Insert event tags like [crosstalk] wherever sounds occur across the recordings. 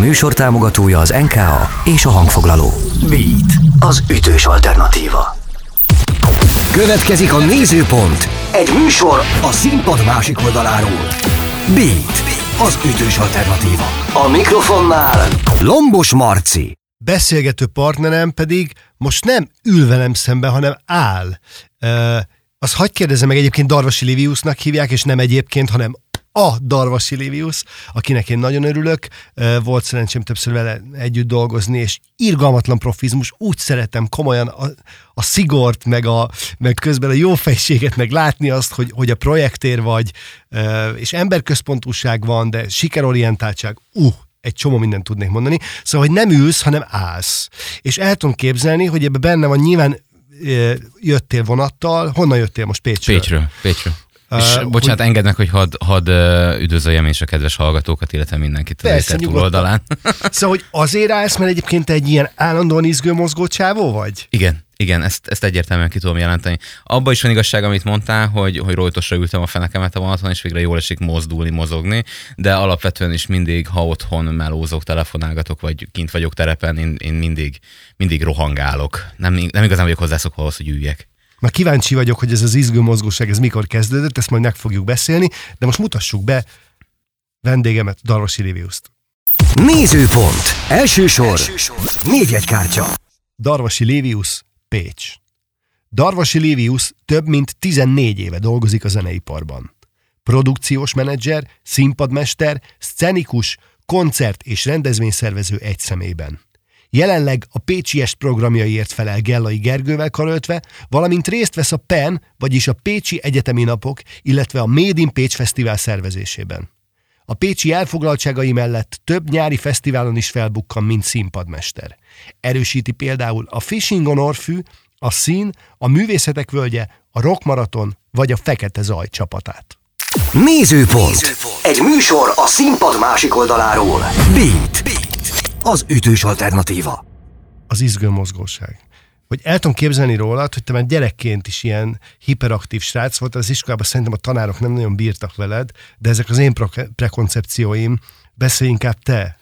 műsor támogatója az NKA és a hangfoglaló. Beat, az ütős alternatíva. Következik a Nézőpont, egy műsor a színpad másik oldaláról. Beat, az ütős alternatíva. A mikrofonnál Lombos Marci. Beszélgető partnerem pedig most nem ül velem szembe, hanem áll. Uh, azt hagyd kérdezem meg, egyébként Darvasi Liviusnak hívják, és nem egyébként, hanem a Darvasi Livius, akinek én nagyon örülök. Volt szerencsém többször vele együtt dolgozni, és irgalmatlan profizmus, úgy szeretem komolyan a, a szigort, meg, a, meg közben a jó fejséget, meg látni azt, hogy, hogy a projektér vagy, és emberközpontúság van, de sikerorientáltság, uh, egy csomó mindent tudnék mondani. Szóval, hogy nem ülsz, hanem állsz. És el tudom képzelni, hogy ebben benne van nyilván jöttél vonattal. Honnan jöttél most Pécsről? Pécsről. Pécsről. És uh, bocsánat, hogy... engednek, hogy hadd had, üdvözöljem is a kedves hallgatókat, illetve mindenkit Persze, a túloldalán. [laughs] szóval, hogy azért állsz, mert egyébként egy ilyen állandóan izgő mozgó csávó vagy? Igen, igen, ezt, ezt egyértelműen ki tudom jelenteni. Abba is van igazság, amit mondtál, hogy, hogy rojtosra ültem a fenekemet a vonaton, és végre jól esik mozdulni, mozogni, de alapvetően is mindig, ha otthon melózok, telefonálgatok, vagy kint vagyok terepen, én, én mindig, mindig rohangálok. Nem, nem igazán vagyok hozzászokva ahhoz, hogy üljek. Már kíváncsi vagyok, hogy ez az izgő mozgóság, ez mikor kezdődött, ezt majd meg fogjuk beszélni, de most mutassuk be vendégemet, Darvasi Liviuszt. Nézőpont. Első sor. Első sor. Négyegykártya. Darvasi Livius, Pécs. Darvasi Livius több mint 14 éve dolgozik a zeneiparban. Produkciós menedzser, színpadmester, szcenikus, koncert és rendezvényszervező egy szemében. Jelenleg a Pécsi Est programjaiért felel Gellai Gergővel karöltve, valamint részt vesz a PEN, vagyis a Pécsi Egyetemi Napok, illetve a Made in Pécs Fesztivál szervezésében. A pécsi elfoglaltságai mellett több nyári fesztiválon is felbukkan, mint színpadmester. Erősíti például a Fishing on Orfű, a Szín, a Művészetek Völgye, a Rock Maraton vagy a Fekete Zaj csapatát. Nézőpont. Nézőpont. Egy műsor a színpad másik oldaláról. Beat. Beat az ütős alternatíva. Az izgő mozgóság. Hogy el tudom képzelni rólad, hogy te már gyerekként is ilyen hiperaktív srác volt, az iskolában szerintem a tanárok nem nagyon bírtak veled, de ezek az én prekoncepcióim, beszélj inkább te.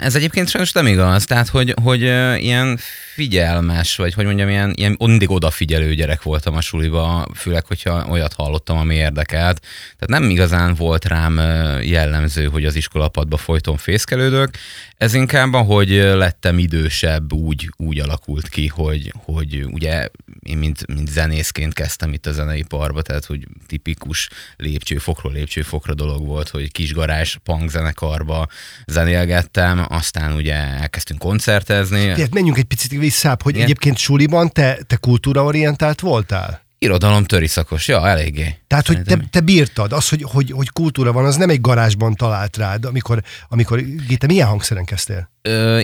Ez egyébként sajnos nem igaz, tehát hogy, hogy ilyen figyelmes, vagy hogy mondjam, ilyen, ilyen mindig odafigyelő gyerek voltam a suliba, főleg, hogyha olyat hallottam, ami érdekelt. Tehát nem igazán volt rám jellemző, hogy az iskolapadba folyton fészkelődök. Ez inkább, hogy lettem idősebb, úgy, úgy alakult ki, hogy, hogy ugye én mint, mint zenészként kezdtem itt a zeneiparba, tehát hogy tipikus lépcsőfokról lépcsőfokra dolog volt, hogy kis garázs punk zenekarba zenélgettem, aztán ugye elkezdtünk koncertezni. Tehát menjünk egy picit visszább, hogy Igen? egyébként suliban te, te kultúraorientált voltál? Irodalom töri szakos, ja, eléggé. Tehát, hogy te, te bírtad, az, hogy, hogy, hogy kultúra van, az nem egy garázsban talált rád, amikor, amikor te milyen hangszeren kezdtél?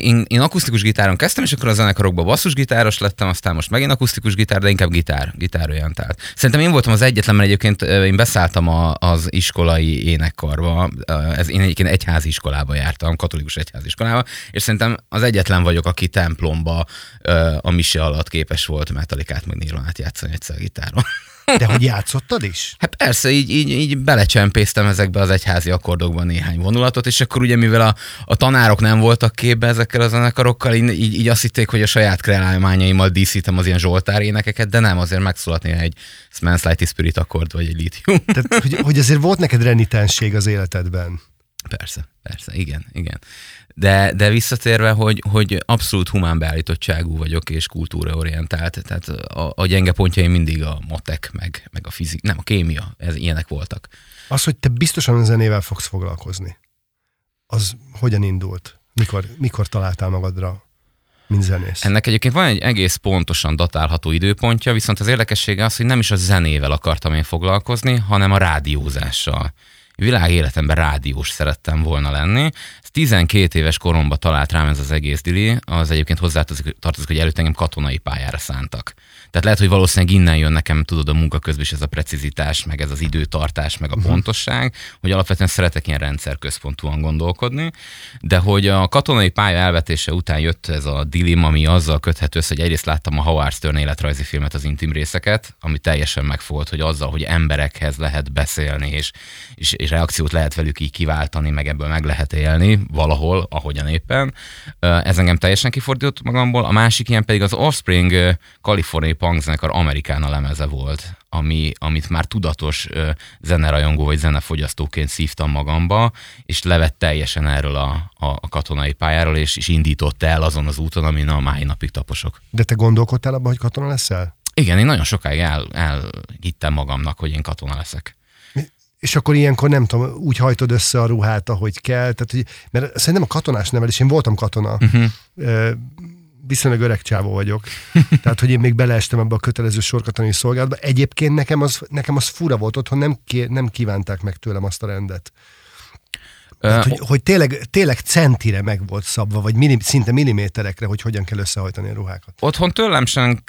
Én, én akusztikus gitáron kezdtem, és akkor a zenekarokba basszusgitáros lettem, aztán most megint akusztikus gitár, de inkább gitár, gitárorientált. Szerintem én voltam az egyetlen, mert egyébként én beszálltam a, az iskolai énekkarba, ez, én egyébként egyházi iskolába jártam, katolikus egyházi iskolába, és szerintem az egyetlen vagyok, aki templomba a mise alatt képes volt metalikát meg nirvanát játszani egyszer gitáron. De hogy játszottad is? Hát persze, így, így, így belecsempésztem ezekbe az egyházi akkordokban néhány vonulatot, és akkor ugye mivel a, a tanárok nem voltak képbe ezekkel a zenekarokkal, így, így, így azt hitték, hogy a saját kreálmányaimmal díszítem az ilyen zsoltár énekeket, de nem, azért megszólalt néha egy Smells Like Spirit akkord, vagy egy litium. Tehát, hogy, hogy azért volt neked renitenség az életedben. Persze, persze, igen, igen. De, de visszatérve, hogy, hogy abszolút humán beállítottságú vagyok és kultúraorientált, tehát a, a gyenge pontjaim mindig a matek, meg, meg a fizik, nem, a kémia, ez, ilyenek voltak. Az, hogy te biztosan a zenével fogsz foglalkozni, az hogyan indult? Mikor, mikor találtál magadra, mint zenész? Ennek egyébként van egy egész pontosan datálható időpontja, viszont az érdekessége az, hogy nem is a zenével akartam én foglalkozni, hanem a rádiózással világ életemben rádiós szerettem volna lenni. 12 éves koromban talált rám ez az egész dili, az egyébként hozzátartozik, hogy előtt engem katonai pályára szántak. Tehát lehet, hogy valószínűleg innen jön nekem, tudod, a munka közben is ez a precizitás, meg ez az időtartás, meg a uh-huh. pontosság, hogy alapvetően szeretek ilyen rendszerközpontúan gondolkodni, de hogy a katonai pálya elvetése után jött ez a dilemma, ami azzal köthető össze, hogy egyrészt láttam a Howard Stern életrajzi filmet, az intim részeket, ami teljesen megfolt, hogy azzal, hogy emberekhez lehet beszélni, és, és, és reakciót lehet velük így kiváltani, meg ebből meg lehet élni valahol, ahogyan éppen. Ez engem teljesen kifordított magamból. A másik ilyen pedig az Offspring kaliforniai punk zenekar Amerikána lemeze volt, ami, amit már tudatos zenerajongó vagy zenefogyasztóként szívtam magamba, és levett teljesen erről a, a, a katonai pályáról, és, és indított el azon az úton, amin a mai napig taposok. De te gondolkodtál abban, hogy katona leszel? Igen, én nagyon sokáig el, elhittem magamnak, hogy én katona leszek. És akkor ilyenkor nem tudom, úgy hajtod össze a ruhát, ahogy kell. Tehát, hogy, mert szerintem a katonás nevelés, én voltam katona, uh-huh. Viszonylag öreg csávó vagyok. [laughs] Tehát, hogy én még beleestem ebbe a kötelező sorkatonai szolgálatba. Egyébként nekem az, nekem az fura volt otthon, nem, nem kívánták meg tőlem azt a rendet. Hát, hogy, hogy tényleg, tényleg centire meg volt szabva, vagy minim, szinte milliméterekre, hogy hogyan kell összehajtani a ruhákat. Otthon tőlem sem,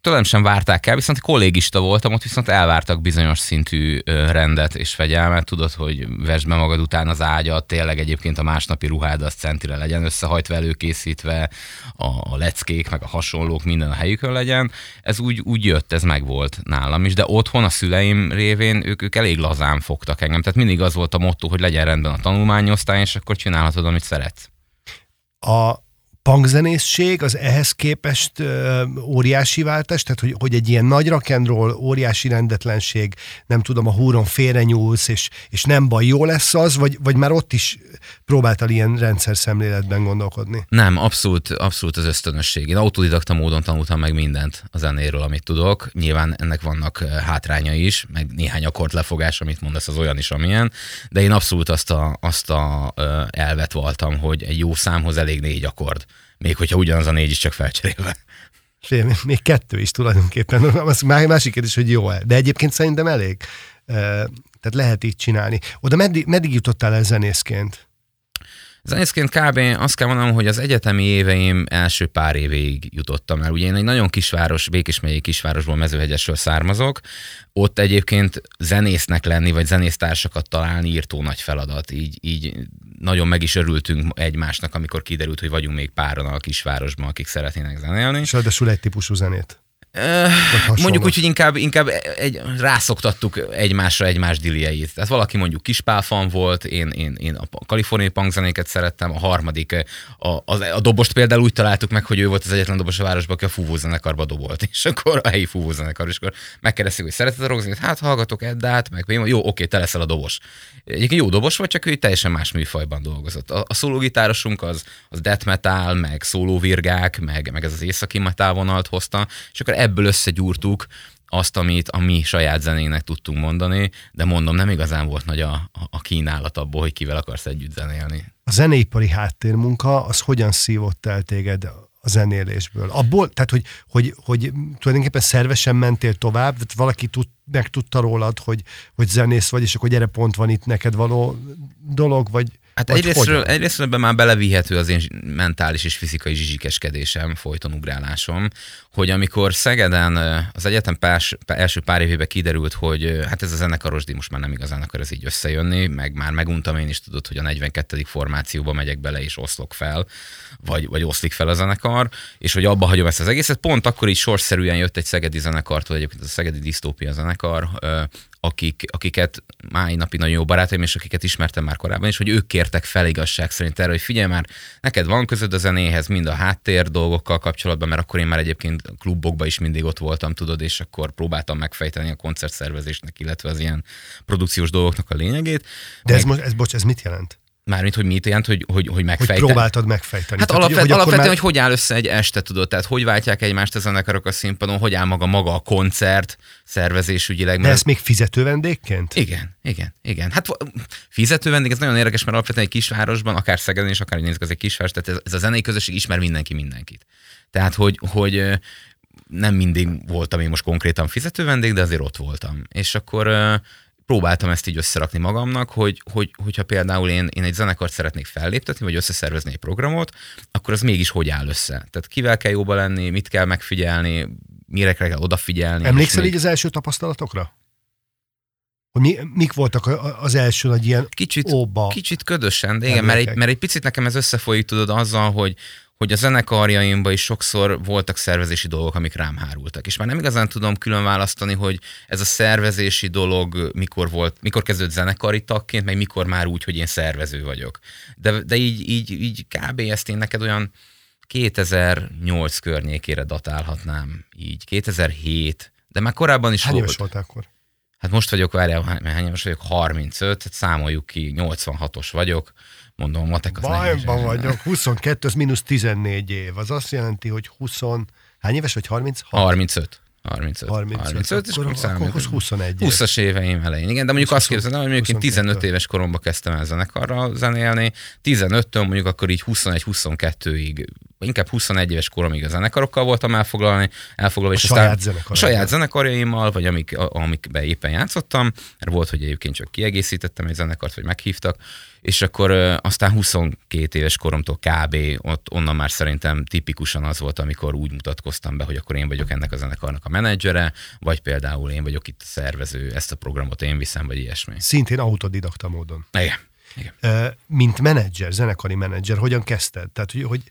tőlem sem várták el, viszont kollégista voltam, ott viszont elvártak bizonyos szintű rendet és fegyelmet. Tudod, hogy vesd be magad után az ágyat, tényleg egyébként a másnapi ruhád az centire legyen összehajtva, előkészítve, a, a leckék, meg a hasonlók minden a helyükön legyen. Ez úgy, úgy jött, ez meg volt nálam is, de otthon a szüleim révén ők, ők elég lazán fogtak engem. Tehát mindig az volt a motto, hogy legyen rendben a tanulmány, tanulmányoztál, és akkor csinálhatod, amit szeretsz. A punkzenészség az ehhez képest ö, óriási váltás, tehát hogy, hogy egy ilyen nagy rakendról óriási rendetlenség, nem tudom, a húron félrenyúlsz, és, és nem baj, jó lesz az, vagy, vagy már ott is próbáltál ilyen rendszer szemléletben gondolkodni? Nem, abszolút, abszolút az ösztönösség. Én autodidakta módon tanultam meg mindent a zenéről, amit tudok. Nyilván ennek vannak hátránya is, meg néhány akkordlefogás, amit mondasz, az olyan is, amilyen, de én abszolút azt a, azt a elvet voltam, hogy egy jó számhoz elég négy akkord még hogyha ugyanaz a négy is csak felcserélve. Fél, még kettő is tulajdonképpen. Az másik kérdés, hogy jó-e. De egyébként szerintem elég. Tehát lehet így csinálni. Oda meddig, meddig jutottál el zenészként? Zenészként kb. azt kell mondanom, hogy az egyetemi éveim első pár évéig jutottam el. Ugye én egy nagyon kisváros, Békés megyei kisvárosból, Mezőhegyesről származok. Ott egyébként zenésznek lenni, vagy zenésztársakat találni írtó nagy feladat. Így, így nagyon meg is örültünk egymásnak, amikor kiderült, hogy vagyunk még páran a kisvárosban, akik szeretnének zenélni. És ráadásul egy típusú zenét. Mondjuk úgy, hogy inkább, inkább egy, rászoktattuk egymásra egymás dilieit. Tehát valaki mondjuk kispálfan volt, én, én, én a kaliforniai punkzenéket szerettem, a harmadik, a, a, a dobost például úgy találtuk meg, hogy ő volt az egyetlen dobos a városban, aki a fúvózenekarba dobolt, és akkor a helyi fúvózenekar, és akkor megkérdezték, hogy szereted rockzenét, hát hallgatok Eddát, meg jó, oké, te leszel a dobos. Egyébként jó dobos vagy, csak ő teljesen más műfajban dolgozott. A, a szólógitárosunk az, az death metal, meg szólóvirgák, meg, meg ez az északi metal vonalt hozta, és akkor ebből összegyúrtuk azt, amit a mi saját zenének tudtunk mondani, de mondom, nem igazán volt nagy a, a, kínálat abból, hogy kivel akarsz együtt zenélni. A zeneipari háttérmunka, az hogyan szívott el téged a zenélésből? Abból, tehát, hogy, hogy, hogy tulajdonképpen szervesen mentél tovább, tehát valaki tud, megtudta rólad, hogy, hogy zenész vagy, és akkor gyere pont van itt neked való dolog, vagy Hát egyrésztről, egyrésztről ebben már belevihető az én mentális és fizikai zsizsikeskedésem, folyton ugrálásom, hogy amikor Szegeden az egyetem párs, első pár évében kiderült, hogy hát ez a zenekaros most már nem igazán akar ez így összejönni, meg már meguntam én is tudod, hogy a 42. formációba megyek bele és oszlok fel, vagy, vagy oszlik fel a zenekar, és hogy abba hagyom ezt az egészet. Pont akkor így sorszerűen jött egy szegedi zenekartól, egyébként a szegedi disztópia zenekar, akik, akiket máj napi nagyon jó barátaim, és akiket ismertem már korábban, és hogy ők kértek fel igazság szerint erre, hogy figyelj már, neked van közöd a zenéhez, mind a háttér dolgokkal kapcsolatban, mert akkor én már egyébként klubokban is mindig ott voltam, tudod, és akkor próbáltam megfejteni a koncertszervezésnek, illetve az ilyen produkciós dolgoknak a lényegét. De ez, most, ez, bocs, ez mit jelent? Mármint, hogy mit jelent, hogy, hogy, hogy megfejteni. Hogy próbáltad megfejteni. Hát Tehát, alapvet, hogy, hogy alapvetően, már... hogy hogy áll össze egy este, tudod, tehát hogy váltják egymást a zenekarok a színpadon, hogy áll maga maga a koncert szervezésügyileg. Mert... De ezt még fizető vendégként? Igen, igen, igen. Hát fizető vendég, ez nagyon érdekes, mert alapvetően egy kisvárosban, akár Szegeden és akár az egy kisváros, tehát ez, ez a zenei közösség ismer mindenki mindenkit. Tehát, hogy, hogy nem mindig voltam én most konkrétan fizető vendég, de azért ott voltam. És akkor próbáltam ezt így összerakni magamnak, hogy, hogy hogyha például én, én egy zenekart szeretnék felléptetni, vagy összeszervezni egy programot, akkor az mégis hogy áll össze. Tehát kivel kell jóba lenni, mit kell megfigyelni, mire kell odafigyelni. Emlékszel így az első tapasztalatokra? Hogy mi, mik voltak az első nagy ilyen kicsit, óba Kicsit ködösen, de igen, mert egy, mert egy picit nekem ez összefolyik, tudod, azzal, hogy, hogy a zenekarjaimban is sokszor voltak szervezési dolgok, amik rám hárultak. És már nem igazán tudom külön választani, hogy ez a szervezési dolog mikor volt, mikor kezdődött zenekari tagként, meg mikor már úgy, hogy én szervező vagyok. De, de így, így, így kb. ezt én neked olyan 2008 környékére datálhatnám, így 2007, de már korábban is Hány volt. éves volt akkor? Hát most vagyok, várjál, hány éves vagyok? 35, hát számoljuk ki, 86-os vagyok, mondom, a matek az Bajban vagyok, 22, az mínusz 14 év, az azt jelenti, hogy 20, hány éves vagy? 30? 35. 35. 35, 35 és akkor, akkor, akkor 21 20-as éveim elején. Igen, de mondjuk azt képzelem, hogy mondjuk én 15 éves koromban kezdtem el zenekarra zenélni, 15-től mondjuk akkor így 21-22-ig inkább 21 éves koromig a zenekarokkal voltam elfoglalni, elfoglalva, és a saját aztán a saját zenekarjaimmal, vagy amik, amikben éppen játszottam, mert volt, hogy egyébként csak kiegészítettem egy zenekart, vagy meghívtak, és akkor aztán 22 éves koromtól kb. ott onnan már szerintem tipikusan az volt, amikor úgy mutatkoztam be, hogy akkor én vagyok ennek a zenekarnak a menedzsere, vagy például én vagyok itt a szervező, ezt a programot én viszem, vagy ilyesmi. Szintén autodidakta módon. Igen. Igen. Mint menedzser, zenekari menedzser, hogyan kezdted? Tehát, hogy, hogy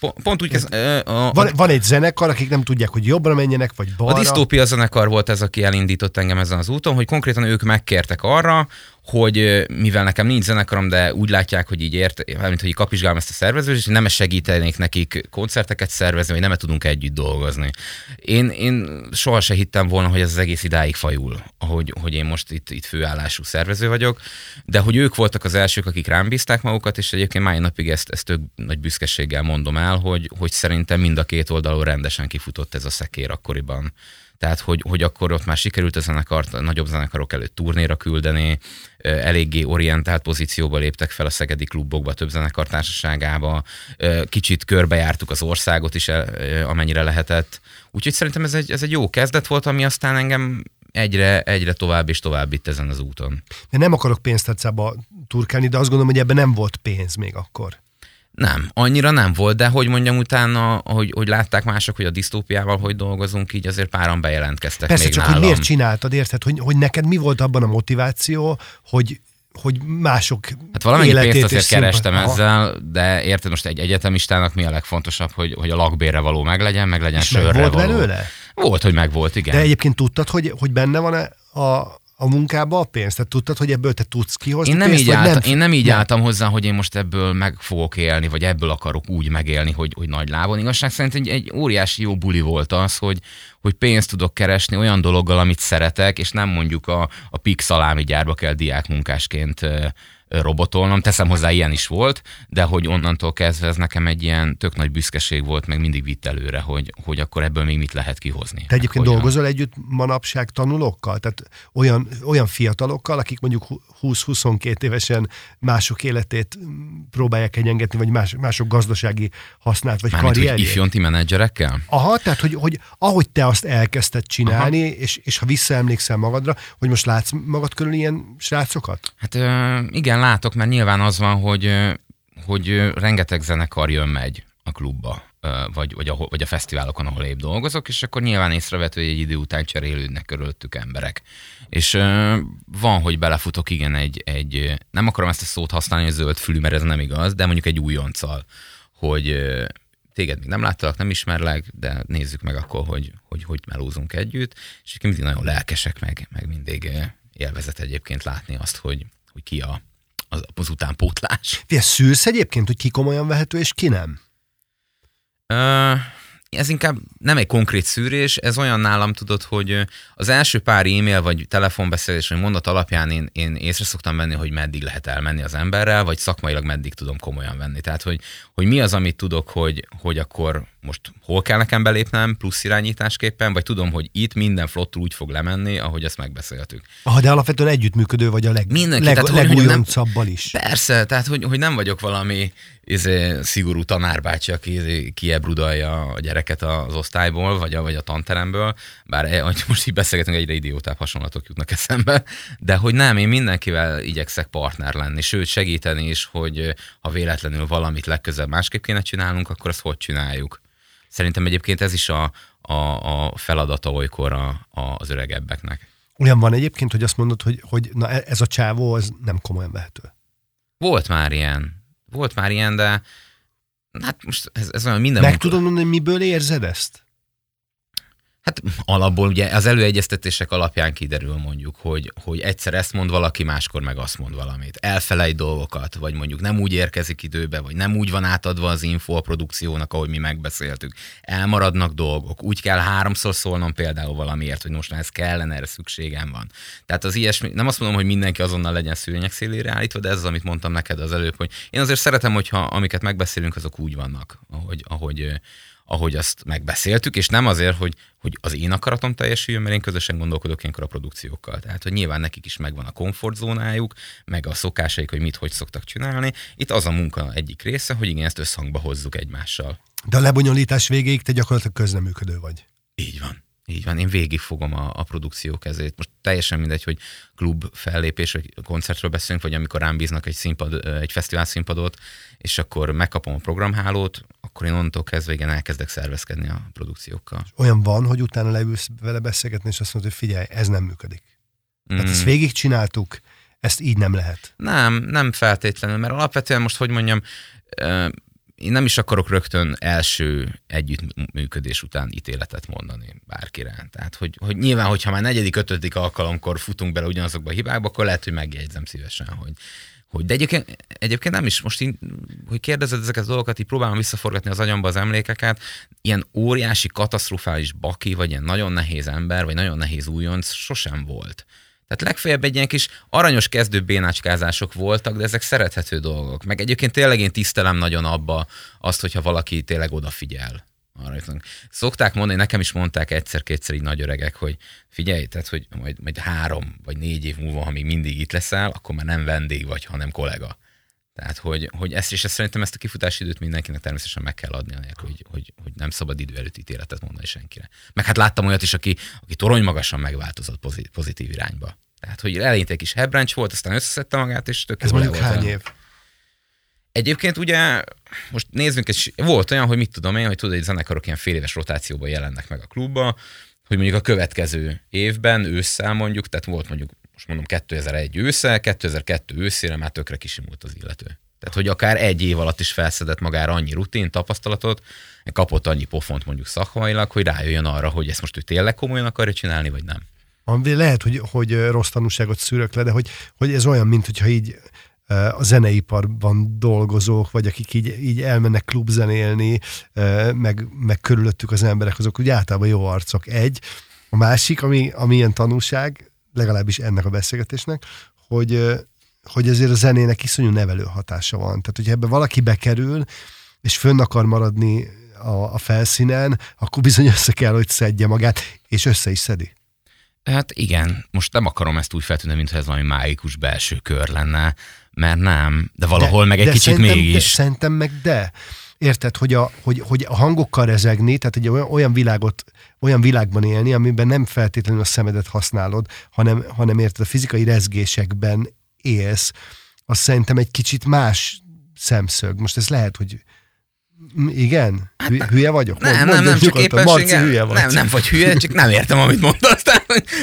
Pont, pont úgy kezd, a, a, van, van egy zenekar, akik nem tudják, hogy jobbra menjenek, vagy balra. A disztópia zenekar volt ez, aki elindított engem ezen az úton, hogy konkrétan ők megkértek arra, hogy mivel nekem nincs zenekarom, de úgy látják, hogy így ért, mint hogy kapizsgálom ezt a szervezést, és nem segítenék nekik koncerteket szervezni, vagy nem tudunk együtt dolgozni. Én, én soha se hittem volna, hogy ez az egész idáig fajul, hogy, hogy én most itt, itt főállású szervező vagyok, de hogy ők voltak az elsők, akik rám bízták magukat, és egyébként mai napig ezt, ezt tök nagy büszkeséggel mondom el, hogy, hogy szerintem mind a két oldalon rendesen kifutott ez a szekér akkoriban tehát hogy, hogy akkor ott már sikerült a zenekart a nagyobb zenekarok előtt turnéra küldeni, eléggé orientált pozícióba léptek fel a szegedi klubokba, több zenekar társaságába, kicsit körbejártuk az országot is, amennyire lehetett. Úgyhogy szerintem ez egy, ez egy jó kezdet volt, ami aztán engem egyre, egyre tovább és tovább itt ezen az úton. De nem akarok pénztárcába turkálni, de azt gondolom, hogy ebben nem volt pénz még akkor. Nem, annyira nem volt, de hogy mondjam utána, hogy, hogy látták mások, hogy a disztópiával hogy dolgozunk, így azért páran bejelentkeztek Persze, még csak nálam. hogy miért csináltad, érted? Hogy, hogy neked mi volt abban a motiváció, hogy hogy mások Hát valamennyi pénzt azért kerestem Aha. ezzel, de érted most egy egyetemistának mi a legfontosabb, hogy, hogy a lakbérre való meglegyen, meg legyen És sörre meg volt való. belőle? Volt, hogy meg volt, igen. De egyébként tudtad, hogy, hogy benne van -e a, a munkába a pénzt? Tehát tudtad, hogy ebből te tudsz kihozni én nem pénzt, így álltam, nem? Én nem így nem. álltam hozzá, hogy én most ebből meg fogok élni, vagy ebből akarok úgy megélni, hogy, hogy nagy lábon. Igazság szerint egy, egy óriási jó buli volt az, hogy, hogy pénzt tudok keresni olyan dologgal, amit szeretek, és nem mondjuk a, a Pix szalámi gyárba kell diákmunkásként robotolnom. Teszem hozzá, ilyen is volt, de hogy onnantól kezdve ez nekem egy ilyen tök nagy büszkeség volt, meg mindig vitt előre, hogy, hogy akkor ebből még mit lehet kihozni. Te egyébként dolgozol együtt manapság tanulókkal? Tehát olyan, olyan fiatalokkal, akik mondjuk 20-22 évesen mások életét próbálják egyengetni, vagy más, mások gazdasági hasznát, vagy Mármint, karrierjét? ifjonti menedzserekkel? Aha, tehát hogy, hogy ahogy te azt elkezdted csinálni, és, és ha visszaemlékszel magadra, hogy most látsz magad körül ilyen srácokat? Hát igen, látok, mert nyilván az van, hogy, hogy rengeteg zenekar jön megy a klubba, vagy, vagy, a, vagy a fesztiválokon, ahol épp dolgozok, és akkor nyilván észrevető, hogy egy idő után cserélődnek körülöttük emberek. És van, hogy belefutok, igen, egy, egy, nem akarom ezt a szót használni, hogy zöld fülű, mert ez nem igaz, de mondjuk egy újonccal, hogy téged még nem láttalak, nem ismerlek, de nézzük meg akkor, hogy hogy, hogy melózunk együtt, és mindig nagyon lelkesek, meg, meg mindig élvezet egyébként látni azt, hogy, hogy ki a, az, az utánpótlás. Fia, szűrsz egyébként, hogy ki komolyan vehető, és ki nem? Uh, ez inkább nem egy konkrét szűrés, ez olyan nálam tudod, hogy az első pár e-mail vagy telefonbeszélés vagy mondat alapján én, én észre szoktam venni, hogy meddig lehet elmenni az emberrel, vagy szakmailag meddig tudom komolyan venni. Tehát, hogy, hogy mi az, amit tudok, hogy, hogy akkor most hol kell nekem belépnem plusz irányításképpen, vagy tudom, hogy itt minden flottul úgy fog lemenni, ahogy ezt megbeszéltük. Ah, de alapvetően együttműködő vagy a leg, Mindenki, leg, tehát, legújoncabbal is. Persze, tehát hogy, hogy nem vagyok valami izé, szigorú tanárbácsi, aki izé, kiebrudalja a gyereket az osztályból, vagy a, vagy a tanteremből, bár e, most így beszélgetünk, egyre idiótább hasonlatok jutnak eszembe, de hogy nem, én mindenkivel igyekszek partner lenni, sőt segíteni is, hogy ha véletlenül valamit legközelebb másképp kéne csinálnunk, akkor azt hogy csináljuk. Szerintem egyébként ez is a, a, a feladata olykor a, a, az öregebbeknek. Olyan van egyébként, hogy azt mondod, hogy, hogy na e- ez a csávó, az nem komolyan vehető. Volt már ilyen. Volt már ilyen, de hát most ez, ez olyan minden Meg munka- tudod mondani, miből érzed ezt? Hát alapból ugye az előegyeztetések alapján kiderül mondjuk, hogy, hogy egyszer ezt mond valaki, máskor meg azt mond valamit. Elfelejt dolgokat, vagy mondjuk nem úgy érkezik időbe, vagy nem úgy van átadva az info a produkciónak, ahogy mi megbeszéltük. Elmaradnak dolgok. Úgy kell háromszor szólnom például valamiért, hogy most már ez kellene, erre szükségem van. Tehát az ilyesmi, nem azt mondom, hogy mindenki azonnal legyen szőnyeg szélére állítva, de ez az, amit mondtam neked az előbb, hogy én azért szeretem, hogyha amiket megbeszélünk, azok úgy vannak, ahogy, ahogy, ahogy azt megbeszéltük, és nem azért, hogy, hogy az én akaratom teljesüljön, mert én közösen gondolkodok ilyenkor a produkciókkal. Tehát, hogy nyilván nekik is megvan a komfortzónájuk, meg a szokásaik, hogy mit, hogy szoktak csinálni. Itt az a munka egyik része, hogy igen, ezt összhangba hozzuk egymással. De a lebonyolítás végéig te gyakorlatilag közleműködő vagy. Így van. Így van, én végig fogom a, a produkció kezét. Most teljesen mindegy, hogy klub fellépés, vagy koncertről beszélünk, vagy amikor rám bíznak egy, színpad, egy fesztivál színpadot, és akkor megkapom a programhálót, akkor én onnantól kezdve igen elkezdek szervezkedni a produkciókkal. Olyan van, hogy utána leülsz vele beszélgetni, és azt mondod, hogy figyelj, ez nem működik. Tehát Mm. ezt végigcsináltuk, ezt így nem lehet. Nem, nem feltétlenül, mert alapvetően most, hogy mondjam, én nem is akarok rögtön első együttműködés után ítéletet mondani bárkire. Tehát, hogy, hogy nyilván, hogyha már negyedik, ötödik alkalomkor futunk bele ugyanazokba a hibákba, akkor lehet, hogy megjegyzem szívesen, hogy, hogy de egyébként, egyébként nem is, most én, hogy kérdezed ezeket a dolgokat, így próbálom visszaforgatni az agyamba az emlékeket, ilyen óriási, katasztrofális baki, vagy ilyen nagyon nehéz ember, vagy nagyon nehéz újonc sosem volt. Tehát legfeljebb egy ilyen kis aranyos kezdő bénácskázások voltak, de ezek szerethető dolgok. Meg egyébként tényleg én tisztelem nagyon abba azt, hogyha valaki tényleg odafigyel. Arra jutunk. Szokták mondani, nekem is mondták egyszer-kétszer így nagy öregek, hogy figyelj, tehát, hogy majd, majd három vagy négy év múlva, ha még mindig itt leszel, akkor már nem vendég vagy, hanem kollega. Tehát, hogy, hogy ezt, és ezt szerintem ezt a kifutási időt mindenkinek természetesen meg kell adni, anélkül, hogy, hogy, hogy nem szabad idő előtt ítéletet mondani senkire. Meg hát láttam olyat is, aki, aki torony magasan megváltozott pozit- pozitív irányba. Tehát, hogy eleinte egy kis hebrencs volt, aztán összeszedte magát, és tök Ez mondjuk volt hány olyan. év? Egyébként ugye, most nézzünk, egy, volt olyan, hogy mit tudom én, hogy tudod, hogy zenekarok ilyen fél éves rotációban jelennek meg a klubba, hogy mondjuk a következő évben, ősszel mondjuk, tehát volt mondjuk, most mondom 2001 ősszel, 2002 őszére már tökre kisimult az illető. Tehát, hogy akár egy év alatt is felszedett magára annyi rutin, tapasztalatot, kapott annyi pofont mondjuk szakmailag, hogy rájöjjön arra, hogy ezt most ő tényleg komolyan akarja csinálni, vagy nem. Ami lehet, hogy, hogy rossz tanúságot szűrök le, de hogy, hogy ez olyan, mint hogyha így eh, a zeneiparban dolgozók, vagy akik így, így elmennek klubzenélni, eh, meg, meg körülöttük az emberek, azok úgy általában jó arcok. Egy. A másik, ami, ami ilyen tanúság, legalábbis ennek a beszélgetésnek, hogy, hogy ezért a zenének iszonyú nevelő hatása van. Tehát, hogyha ebbe valaki bekerül, és fönn akar maradni a, a felszínen, akkor bizony össze kell, hogy szedje magát, és össze is szedi. Hát igen, most nem akarom ezt úgy feltűnni, mintha ez valami mágikus belső kör lenne, mert nem, de valahol de, meg egy de kicsit mégis. De, szerintem meg de. Érted, hogy a, hogy, hogy a hangokkal rezegni, tehát egy olyan, olyan világot, olyan világban élni, amiben nem feltétlenül a szemedet használod, hanem, hanem érted, a fizikai rezgésekben élsz, az szerintem egy kicsit más szemszög. Most ez lehet, hogy igen? Hü- Hülye vagyok? Hát Nem, Mondd- nem, nem, csak éppen Marci, hülye vagy. Nem, nem vagy hülye, csak nem értem, amit mondasz.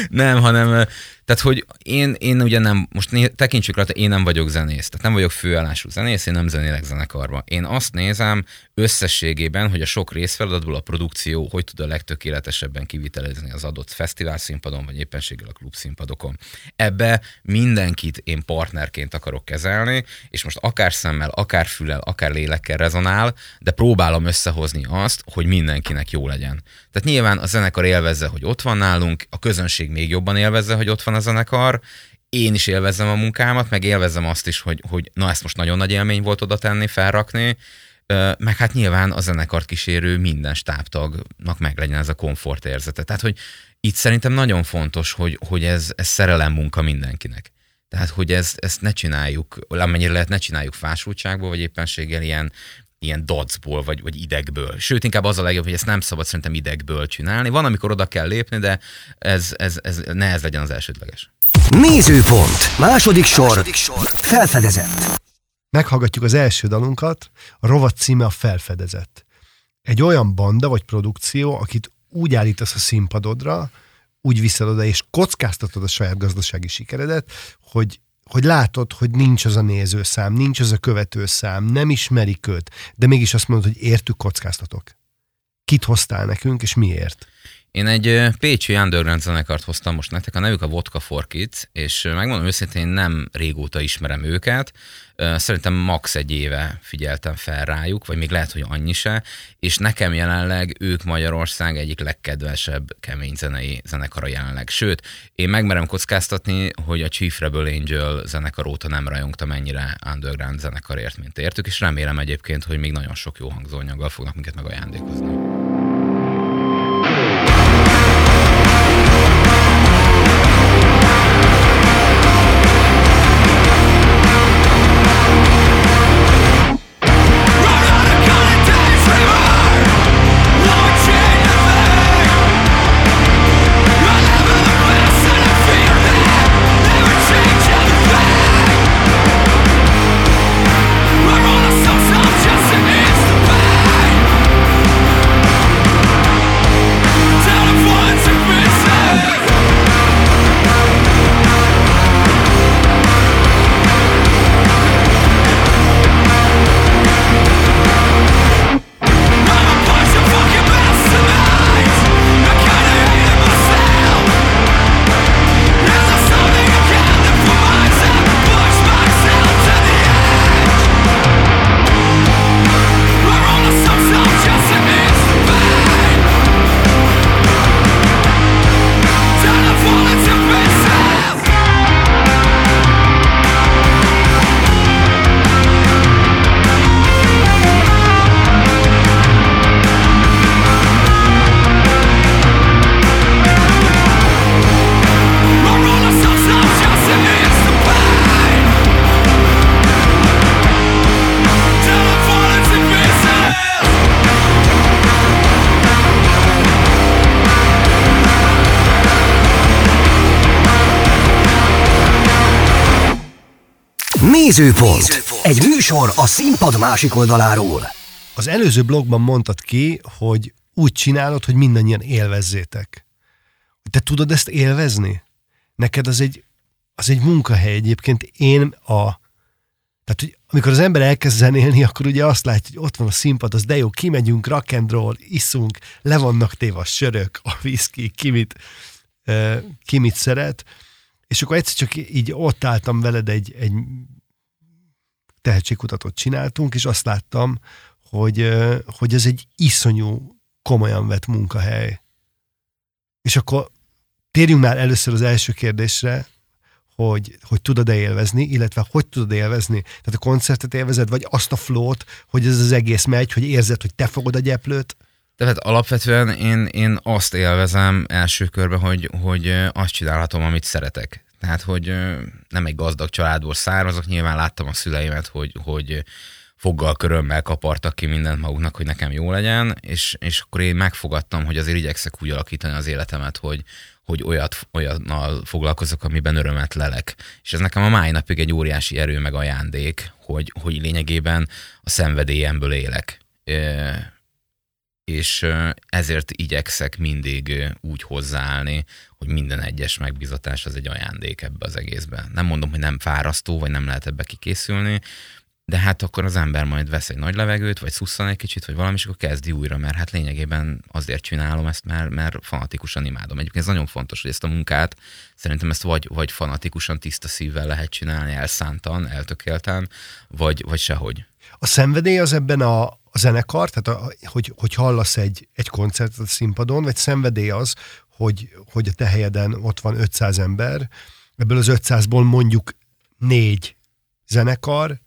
Nem, hanem, tehát, hogy én, én ugye nem, most né, tekintsük rá, én nem vagyok zenész, tehát nem vagyok főállású zenész, én nem zenélek zenekarba. Én azt nézem összességében, hogy a sok részfeladatból a produkció hogy tud a legtökéletesebben kivitelezni az adott fesztivál színpadon, vagy éppenséggel a klub színpadokon. Ebbe mindenkit én partnerként akarok kezelni, és most akár szemmel, akár füllel, akár lélekkel rezonál, de próbálom összehozni azt, hogy mindenkinek jó legyen. Tehát nyilván a zenekar élvezze, hogy ott van nálunk, a közönség még jobban élvezze, hogy ott van a zenekar, én is élvezem a munkámat, meg élvezem azt is, hogy, hogy na ezt most nagyon nagy élmény volt oda tenni, felrakni, meg hát nyilván a zenekart kísérő minden stábtagnak meg legyen ez a komfort érzete. Tehát, hogy itt szerintem nagyon fontos, hogy, hogy ez, ez szerelem munka mindenkinek. Tehát, hogy ezt, ezt ne csináljuk, amennyire lehet, ne csináljuk fásultságból, vagy éppenséggel ilyen, ilyen dacból, vagy, vagy idegből. Sőt, inkább az a legjobb, hogy ezt nem szabad szerintem idegből csinálni. Van, amikor oda kell lépni, de ez, ez, ez ne ez legyen az elsődleges. Nézőpont. Második sor. Második sor. Felfedezett. Meghallgatjuk az első dalunkat, a rovat címe a Felfedezett. Egy olyan banda vagy produkció, akit úgy állítasz a színpadodra, úgy viszed oda, és kockáztatod a saját gazdasági sikeredet, hogy, hogy látod, hogy nincs az a nézőszám, nincs az a követőszám, nem ismerik őt, de mégis azt mondod, hogy értük, kockáztatok. Kit hoztál nekünk, és miért? Én egy pécsi underground zenekart hoztam most nektek, a nevük a Vodka for Kids, és megmondom őszintén, nem régóta ismerem őket, szerintem max egy éve figyeltem fel rájuk, vagy még lehet, hogy annyi se, és nekem jelenleg ők Magyarország egyik legkedvesebb kemény zenei zenekara jelenleg. Sőt, én megmerem kockáztatni, hogy a Chief Rebel Angel zenekar óta nem rajongtam ennyire underground zenekarért, mint értük, és remélem egyébként, hogy még nagyon sok jó hangzóanyaggal fognak minket megajándékozni. Nézőpont. Egy műsor a színpad másik oldaláról. Az előző blogban mondtad ki, hogy úgy csinálod, hogy mindannyian élvezzétek. Te tudod ezt élvezni? Neked az egy, az egy munkahely egyébként. Én a... Tehát, hogy amikor az ember elkezd zenélni, akkor ugye azt látja, hogy ott van a színpad, az de jó, kimegyünk, rock and roll, iszunk, le vannak téve a sörök, a whisky, ki mit, ki mit szeret, és akkor egyszer csak így ott álltam veled egy, egy tehetségkutatót csináltunk, és azt láttam, hogy, hogy ez egy iszonyú komolyan vett munkahely. És akkor térjünk már először az első kérdésre, hogy, hogy tudod-e élvezni, illetve hogy tudod élvezni. Tehát a koncertet élvezed, vagy azt a flót, hogy ez az egész megy, hogy érzed, hogy te fogod a gyeplőt? Tehát alapvetően én, én azt élvezem első körben, hogy, hogy azt csinálhatom, amit szeretek. Tehát, hogy nem egy gazdag családból származok, nyilván láttam a szüleimet, hogy, hogy foggal, körömmel kapartak ki mindent maguknak, hogy nekem jó legyen, és, és akkor én megfogadtam, hogy azért igyekszek úgy alakítani az életemet, hogy, hogy olyat, olyannal foglalkozok, amiben örömet lelek. És ez nekem a mai napig egy óriási erő meg ajándék, hogy, hogy lényegében a szenvedélyemből élek és ezért igyekszek mindig úgy hozzáállni, hogy minden egyes megbizatás az egy ajándék ebbe az egészbe. Nem mondom, hogy nem fárasztó, vagy nem lehet ebbe kikészülni, de hát akkor az ember majd vesz egy nagy levegőt, vagy szusszan egy kicsit, vagy valami, és akkor kezdi újra, mert hát lényegében azért csinálom ezt, mert, mert fanatikusan imádom. Egyébként ez nagyon fontos, hogy ezt a munkát szerintem ezt vagy, vagy fanatikusan, tiszta szívvel lehet csinálni, elszántan, eltökélten, vagy, vagy sehogy. A szenvedély az ebben a, a zenekar, tehát a, hogy, hogy hallasz egy, egy koncertet a színpadon, vagy szenvedély az, hogy, hogy a te helyeden ott van 500 ember, ebből az 500-ból mondjuk négy zenekar,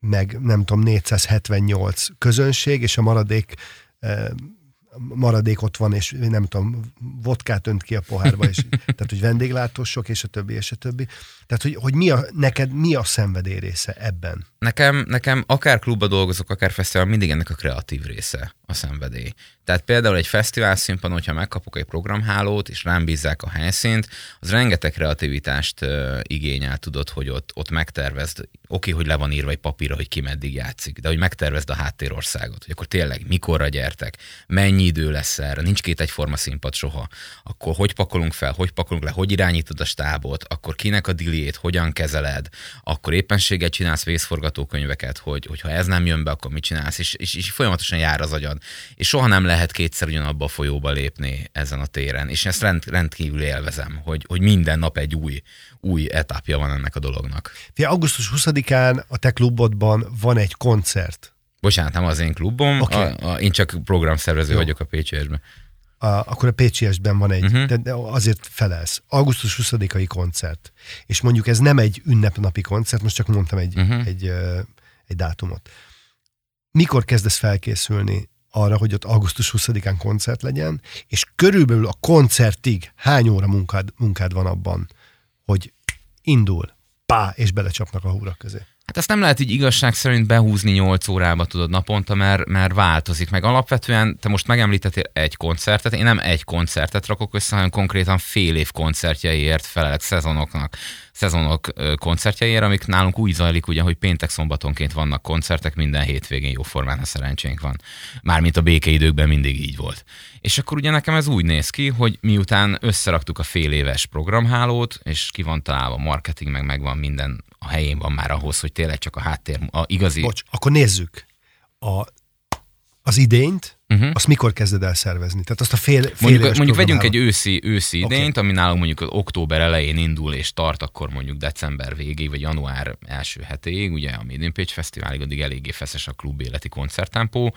meg nem tudom, 478 közönség, és a maradék eh, maradék ott van, és nem tudom, vodkát önt ki a pohárba, és, [laughs] tehát, hogy vendéglátósok, és a többi, és a többi. Tehát, hogy, hogy mi a, neked mi a szenvedély része ebben? Nekem, nekem akár klubba dolgozok, akár fesztivál, mindig ennek a kreatív része. a szenvedély. Tehát például egy fesztivál színpadon, hogyha megkapok egy programhálót, és rám bízzák a helyszínt, az rengeteg kreativitást igényel, tudod, hogy ott, ott megtervezd, oké, hogy le van írva egy papírra, hogy ki meddig játszik, de hogy megtervezd a háttérországot, hogy akkor tényleg mikorra gyertek, mennyi idő lesz erre, nincs két egyforma színpad soha, akkor hogy pakolunk fel, hogy pakolunk le, hogy irányítod a stábot, akkor kinek a diliét, hogyan kezeled, akkor éppenséggel csinálsz vészforgatókönyveket, hogy, hogyha ez nem jön be, akkor mit csinálsz, és, és, és folyamatosan jár az agyad. És soha nem lehet kétszer ugyanabba a folyóba lépni ezen a téren. És ezt rend, rendkívül élvezem, hogy, hogy minden nap egy új, új etapja van ennek a dolognak. Fia, augusztus 20-án a te klubodban van egy koncert. Bocsánat, nem az én klubom, okay. a, a, én csak programszervező Jó. vagyok a PCS-ben. A, akkor a PCS-ben van egy, uh-huh. de azért felelsz. Augusztus 20-ai koncert. És mondjuk ez nem egy ünnepnapi koncert, most csak mondtam egy, uh-huh. egy, egy dátumot. Mikor kezdesz felkészülni arra, hogy ott augusztus 20-án koncert legyen, és körülbelül a koncertig hány óra munkád, munkád van abban, hogy indul, pá, és belecsapnak a húrak közé. Hát ezt nem lehet így igazság szerint behúzni 8 órába tudod naponta, mert, mert változik. Meg alapvetően te most megemlítettél egy koncertet, én nem egy koncertet rakok össze, hanem konkrétan fél év koncertjeiért felelek szezonoknak szezonok koncertjeiért, amik nálunk úgy zajlik, ugye, hogy péntek szombatonként vannak koncertek, minden hétvégén jó formán, ha szerencsénk van. Mármint a békeidőkben mindig így volt. És akkor ugye nekem ez úgy néz ki, hogy miután összeraktuk a fél éves programhálót, és ki van találva marketing, meg megvan minden a helyén van már ahhoz, hogy tényleg csak a háttér, a igazi... Bocs, akkor nézzük. A, az idényt, uh-huh. azt mikor kezded el szervezni? Tehát azt a fél, fél Mondjuk, mondjuk vegyünk egy őszi, őszi idényt, okay. ami nálunk mondjuk az október elején indul és tart, akkor mondjuk december végéig, vagy január első hetéig, ugye a Made in Page Fesztiválig addig eléggé feszes a klub életi koncerttempó.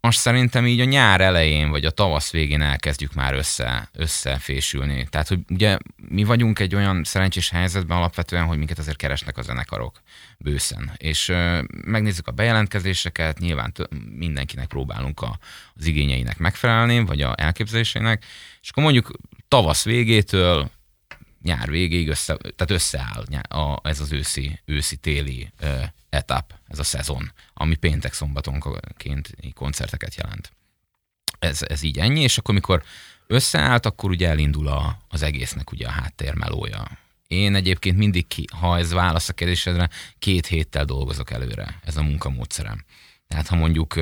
Azt szerintem így a nyár elején, vagy a tavasz végén elkezdjük már össze, összefésülni. Tehát, hogy ugye mi vagyunk egy olyan szerencsés helyzetben alapvetően, hogy minket azért keresnek a zenekarok bőszen. És uh, megnézzük a bejelentkezéseket, nyilván t- mindenkinek próbálunk a, az igényeinek megfelelni, vagy a elképzelésének, és akkor mondjuk tavasz végétől nyár végéig össze, tehát összeáll a, ez az őszi, őszi-téli uh, etap, ez a szezon, ami péntek szombatonként koncerteket jelent. Ez, ez így ennyi, és akkor mikor összeállt, akkor ugye elindul a, az egésznek ugye a háttérmelója. Én egyébként mindig, ki, ha ez válasz a kérdésedre, két héttel dolgozok előre, ez a munkamódszerem. Tehát ha mondjuk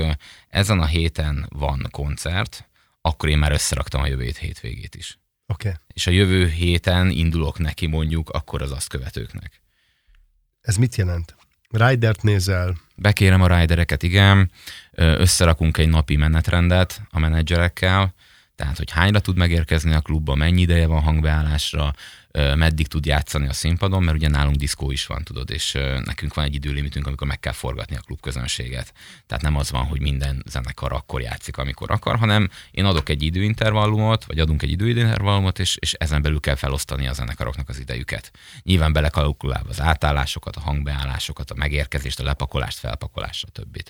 ezen a héten van koncert, akkor én már összeraktam a jövő hétvégét is. Okay. És a jövő héten indulok neki mondjuk akkor az azt követőknek. Ez mit jelent? Ridert nézel? Bekérem a ridereket, igen. Összerakunk egy napi menetrendet a menedzserekkel, tehát hogy hányra tud megérkezni a klubba, mennyi ideje van hangbeállásra, meddig tud játszani a színpadon, mert ugye nálunk diszkó is van, tudod, és nekünk van egy időlimitünk, amikor meg kell forgatni a klub közönséget. Tehát nem az van, hogy minden zenekar akkor játszik, amikor akar, hanem én adok egy időintervallumot, vagy adunk egy időintervallumot, és, és ezen belül kell felosztani a zenekaroknak az idejüket. Nyilván belekalkulálva az átállásokat, a hangbeállásokat, a megérkezést, a lepakolást, felpakolást, stb.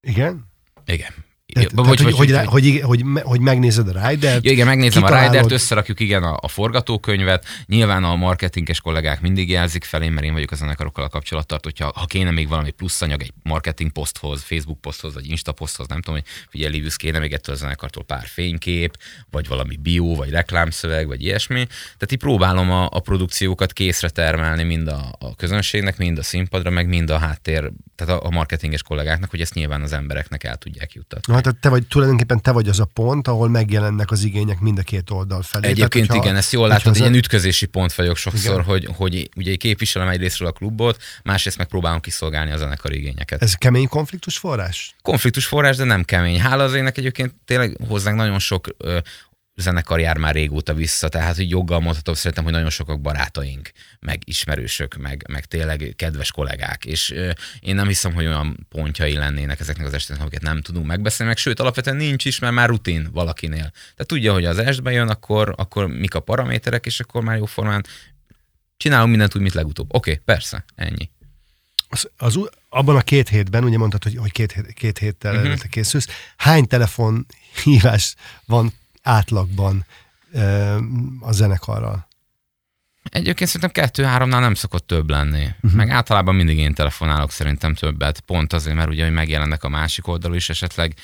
Igen? Igen. Tehát, vagy, tehát, hogy, hogy, hogy, hogy, hogy, hogy megnézed a Rider-t. Ja, igen, megnézem kitalálod. a Rider-t, összerakjuk igen a, a forgatókönyvet. Nyilván a marketinges kollégák mindig jelzik felém, mert én vagyok a zenekarokkal a kapcsolattartó, hogyha ha kéne még valami plusz anyag egy marketing poszthoz, Facebook poszthoz, vagy Insta poszthoz, nem tudom, hogy figyelj, Livius, kéne még ettől a zenekartól pár fénykép, vagy valami bio, vagy reklámszöveg, vagy ilyesmi. Tehát így próbálom a, a produkciókat készre termelni mind a, a közönségnek, mind a színpadra, meg mind a háttér, tehát a, a marketinges kollégáknak, hogy ezt nyilván az embereknek el tudják juttatni. Na, tehát te vagy, tulajdonképpen te vagy az a pont, ahol megjelennek az igények mind a két oldal felé. Egyébként tehát, hogyha, igen, ezt jól látod, ilyen ütközési pont vagyok sokszor, igen. hogy, hogy ugye képviselem egyrésztről a klubot, másrészt meg próbálom kiszolgálni a zenekar igényeket. Ez kemény konfliktus forrás? Konfliktus forrás, de nem kemény. Hála az ének egyébként tényleg hozzánk nagyon sok ö, zenekar jár már régóta vissza, tehát hogy joggal mondhatom, szerintem, hogy nagyon sokak barátaink, meg ismerősök, meg, meg tényleg kedves kollégák, és ö, én nem hiszem, hogy olyan pontjai lennének ezeknek az esteknek, amiket nem tudunk megbeszélni, meg sőt, alapvetően nincs is, mert már rutin valakinél. Tehát tudja, hogy az estbe jön, akkor, akkor mik a paraméterek, és akkor már jóformán csinálunk mindent úgy, mint legutóbb. Oké, okay, persze, ennyi. Az, az, abban a két hétben, ugye mondtad, hogy, hogy két, két héttel uh-huh. készülsz, hány telefon hívás van átlagban a zenekarral? Egyébként szerintem kettő-háromnál nem szokott több lenni. Uh-huh. Meg általában mindig én telefonálok szerintem többet. Pont azért, mert ugye, hogy megjelennek a másik oldalon is esetleg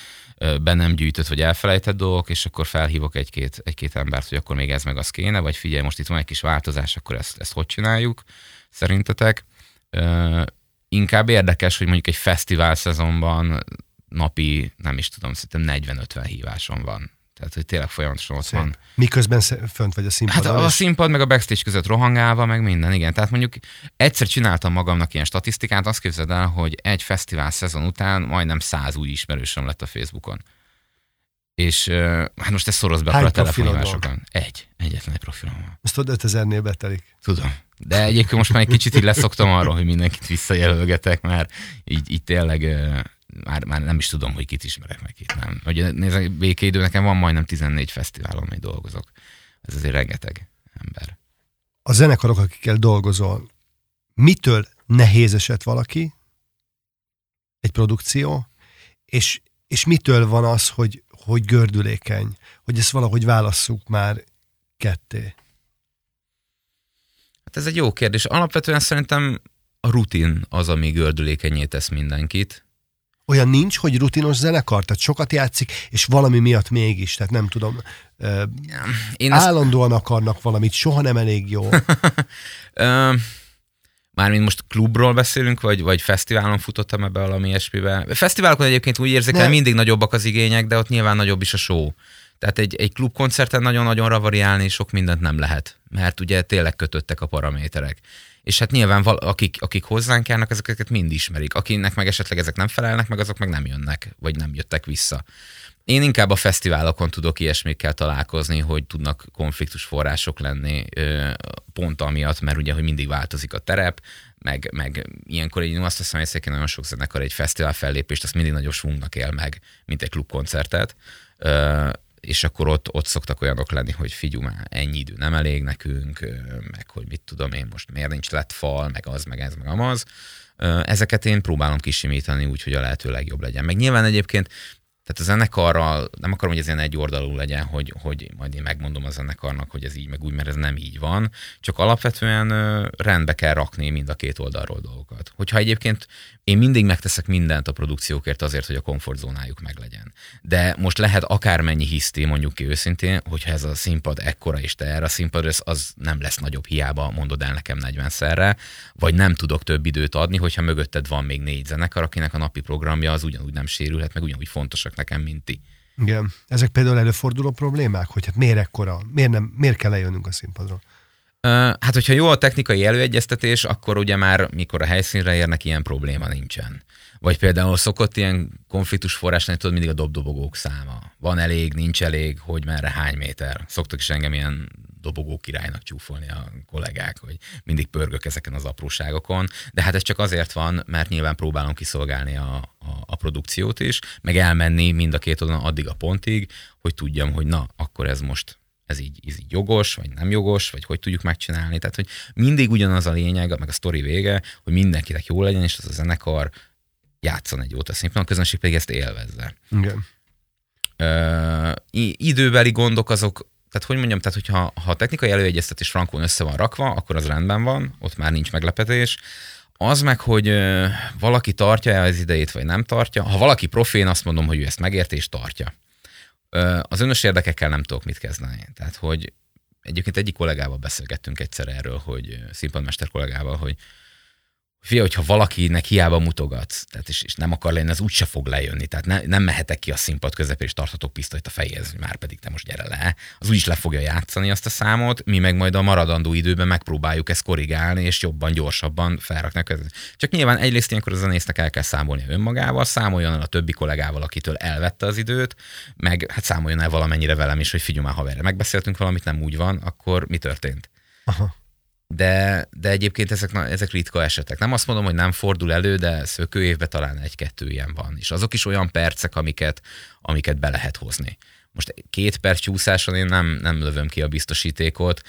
be nem gyűjtött vagy elfelejtett dolgok, és akkor felhívok egy-két, egy-két embert, hogy akkor még ez meg az kéne, vagy figyelj, most itt van egy kis változás, akkor ezt, ezt hogy csináljuk szerintetek. Inkább érdekes, hogy mondjuk egy fesztivál szezonban napi, nem is tudom, szerintem 40-50 hívásom van. Tehát, hogy tényleg folyamatosan ott van. Miközben fönt vagy a színpadon? Hát a, a színpad, meg a backstage között rohangálva, meg minden, igen. Tehát mondjuk egyszer csináltam magamnak ilyen statisztikát, azt képzeld el, hogy egy fesztivál szezon után majdnem száz új ismerősöm lett a Facebookon. És hát most ez szoroz be a telefonívásokon. Egy. Egyetlen egy profilom van. Most tudod, 5000-nél betelik. Tudom. De egyébként most már egy kicsit így leszoktam arról, hogy mindenkit visszajelölgetek, mert így, így tényleg már, már nem is tudom, hogy kit ismerek meg itt, nem. Ugye nézd, békéidő, nekem van majdnem 14 fesztiválon, amely dolgozok. Ez azért rengeteg ember. A zenekarok, akikkel dolgozol, mitől nehéz esett valaki, egy produkció, és, és mitől van az, hogy, hogy gördülékeny, hogy ezt valahogy válasszuk már ketté? Hát ez egy jó kérdés. Alapvetően szerintem a rutin az, ami gördülékenyé tesz mindenkit olyan nincs, hogy rutinos zenekar, tehát sokat játszik, és valami miatt mégis, tehát nem tudom, Én állandóan ezt... akarnak valamit, soha nem elég jó. [laughs] Mármint most klubról beszélünk, vagy, vagy fesztiválon futottam ebbe valami ilyesmibe. Fesztiválokon egyébként úgy érzek, hogy mindig nagyobbak az igények, de ott nyilván nagyobb is a show. Tehát egy, egy klubkoncerten nagyon-nagyon ravariálni sok mindent nem lehet, mert ugye tényleg kötöttek a paraméterek és hát nyilván val- akik, akik hozzánk járnak, ezeket mind ismerik. Akinek meg esetleg ezek nem felelnek, meg azok meg nem jönnek, vagy nem jöttek vissza. Én inkább a fesztiválokon tudok ilyesmikkel találkozni, hogy tudnak konfliktus források lenni pont amiatt, mert ugye, hogy mindig változik a terep, meg, meg ilyenkor én azt hiszem, hogy nagyon sok zenekar egy fesztivál fellépést, azt mindig nagyobb svungnak él meg, mint egy klubkoncertet és akkor ott, ott szoktak olyanok lenni, hogy figyú már ennyi idő nem elég nekünk, meg hogy mit tudom én most miért nincs lett fal, meg az, meg ez, meg amaz. Ezeket én próbálom kisimítani úgy, hogy a lehető legjobb legyen. Meg nyilván egyébként tehát a zenekarral, nem akarom, hogy ez ilyen egy oldalú legyen, hogy, hogy majd én megmondom a zenekarnak, hogy ez így, meg úgy, mert ez nem így van, csak alapvetően rendbe kell rakni mind a két oldalról dolgokat. Hogyha egyébként én mindig megteszek mindent a produkciókért azért, hogy a komfortzónájuk meglegyen. De most lehet akármennyi hiszti, mondjuk ki őszintén, hogyha ez a színpad ekkora és te erre a az, az nem lesz nagyobb hiába, mondod el nekem 40-szerre, vagy nem tudok több időt adni, hogyha mögötted van még négy zenekar, akinek a napi programja az ugyanúgy nem sérülhet, meg ugyanúgy fontosak nekem, mint ti. Igen. Ezek például előforduló problémák, hogy hát miért ekkora, miért, nem, miért kell lejönnünk a színpadról? Hát, hogyha jó a technikai előegyeztetés, akkor ugye már mikor a helyszínre érnek, ilyen probléma nincsen. Vagy például szokott ilyen konfliktus forrásnál, tudod, mindig a dobdobogók száma. Van elég, nincs elég, hogy merre hány méter. Szoktak is engem ilyen dobogó királynak csúfolni a kollégák, hogy mindig pörgök ezeken az apróságokon, de hát ez csak azért van, mert nyilván próbálom kiszolgálni a, a, a produkciót is, meg elmenni mind a két oldalon addig a pontig, hogy tudjam, hogy na, akkor ez most ez így, ez így jogos, vagy nem jogos, vagy hogy tudjuk megcsinálni. Tehát, hogy mindig ugyanaz a lényeg, meg a sztori vége, hogy mindenkinek jó legyen, és az a zenekar játszon egy jót a színpadon, a közönség pedig ezt élvezze. Igen. Ö, időbeli gondok azok, tehát hogy mondjam, tehát hogyha ha a technikai előegyeztetés frankon össze van rakva, akkor az rendben van, ott már nincs meglepetés. Az meg, hogy ö, valaki tartja az idejét, vagy nem tartja. Ha valaki profén, azt mondom, hogy ő ezt megérti és tartja. Az önös érdekekkel nem tudok mit kezdeni. Tehát, hogy egyébként egyik kollégával beszélgettünk egyszer erről, hogy színpadmester kollégával, hogy Fia, hogyha valakinek hiába mutogatsz, tehát és, és nem akar lenni, az úgyse fog lejönni. Tehát ne, nem mehetek ki a színpad közepén, és tarthatok pisztolyt a fejéhez, már pedig te most gyere le. Az úgyis le fogja játszani azt a számot, mi meg majd a maradandó időben megpróbáljuk ezt korrigálni, és jobban, gyorsabban felrakni a Csak nyilván egyrészt ilyenkor a zenésznek el kell számolni önmagával, számoljon el a többi kollégával, akitől elvette az időt, meg hát számoljon el valamennyire velem is, hogy figyelj már haverre, megbeszéltünk valamit, nem úgy van, akkor mi történt? Aha de, de egyébként ezek, ezek ritka esetek. Nem azt mondom, hogy nem fordul elő, de szökő évben talán egy-kettő ilyen van. És azok is olyan percek, amiket, amiket be lehet hozni. Most két perc csúszáson én nem, nem lövöm ki a biztosítékot,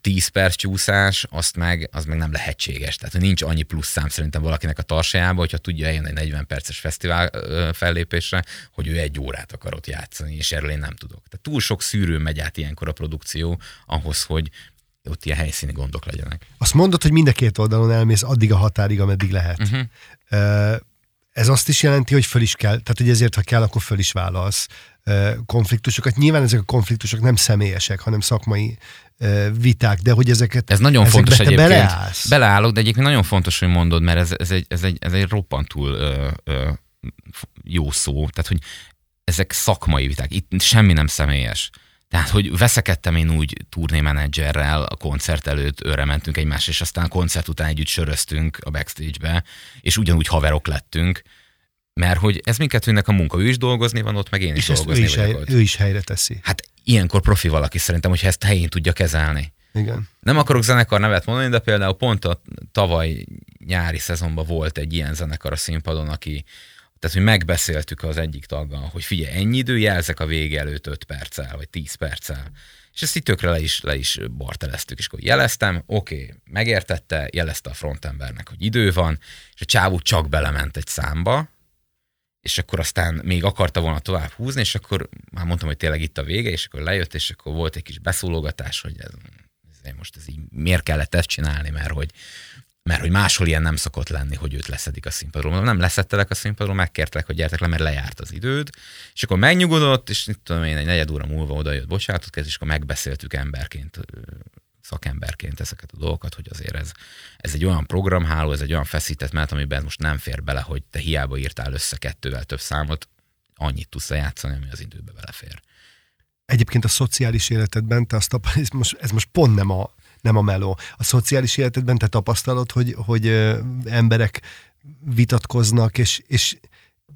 tíz perc csúszás, azt meg, az meg nem lehetséges. Tehát nincs annyi plusz szám szerintem valakinek a tarsajába, hogyha tudja eljönni egy 40 perces fesztivál fellépésre, hogy ő egy órát akarott játszani, és erről én nem tudok. Tehát túl sok szűrő megy át ilyenkor a produkció ahhoz, hogy ott ilyen helyszíni gondok legyenek. Azt mondod, hogy mind a két oldalon elmész addig a határig, ameddig lehet. Uh-huh. Ez azt is jelenti, hogy föl is kell, tehát hogy ezért, ha kell, akkor föl is válasz konfliktusokat. Nyilván ezek a konfliktusok nem személyesek, hanem szakmai viták, de hogy ezeket Ez nagyon fontos egyébként. Beleállsz. Beleállok, de egyébként nagyon fontos, hogy mondod, mert ez, ez, egy, ez, egy, ez egy roppantul ö, ö, jó szó. Tehát, hogy ezek szakmai viták. Itt semmi nem személyes. Tehát, hogy veszekedtem én úgy turnémenedzserrel a koncert előtt, őre mentünk egymás, és aztán a koncert után együtt söröztünk a backstage-be, és ugyanúgy haverok lettünk, mert hogy ez mindkettőnek a munka, ő is dolgozni van ott, meg én is és dolgozni ő is, hely, ő is helyre teszi. Hát ilyenkor profi valaki szerintem, hogyha ezt helyén tudja kezelni. Igen. Nem akarok zenekar nevet mondani, de például pont a tavaly nyári szezonban volt egy ilyen zenekar a színpadon, aki tehát, hogy megbeszéltük az egyik taggal, hogy figyelj, ennyi idő jelzek a vége előtt 5 perccel, vagy 10 perccel. És ezt itt tökre le is, le is barteleztük, és akkor jeleztem, oké, okay, megértette, jelezte a frontembernek, hogy idő van, és a csávú csak belement egy számba, és akkor aztán még akarta volna tovább húzni, és akkor már mondtam, hogy tényleg itt a vége, és akkor lejött, és akkor volt egy kis beszólogatás, hogy ez, ez most ez így miért kellett ezt csinálni, mert hogy, mert hogy máshol ilyen nem szokott lenni, hogy őt leszedik a színpadról. Nem leszettelek a színpadról, megkértek, hogy gyertek le, mert lejárt az időd, és akkor megnyugodott, és mit tudom én, egy negyed óra múlva oda jött bocsánatot, és akkor megbeszéltük emberként szakemberként ezeket a dolgokat, hogy azért ez, ez egy olyan programháló, ez egy olyan feszített mert amiben most nem fér bele, hogy te hiába írtál össze kettővel több számot, annyit tudsz játszani, ami az időbe belefér. Egyébként a szociális életedben te azt ez most, ez most pont nem a, nem a meló. A szociális életedben te tapasztalod, hogy, hogy emberek vitatkoznak, és, és,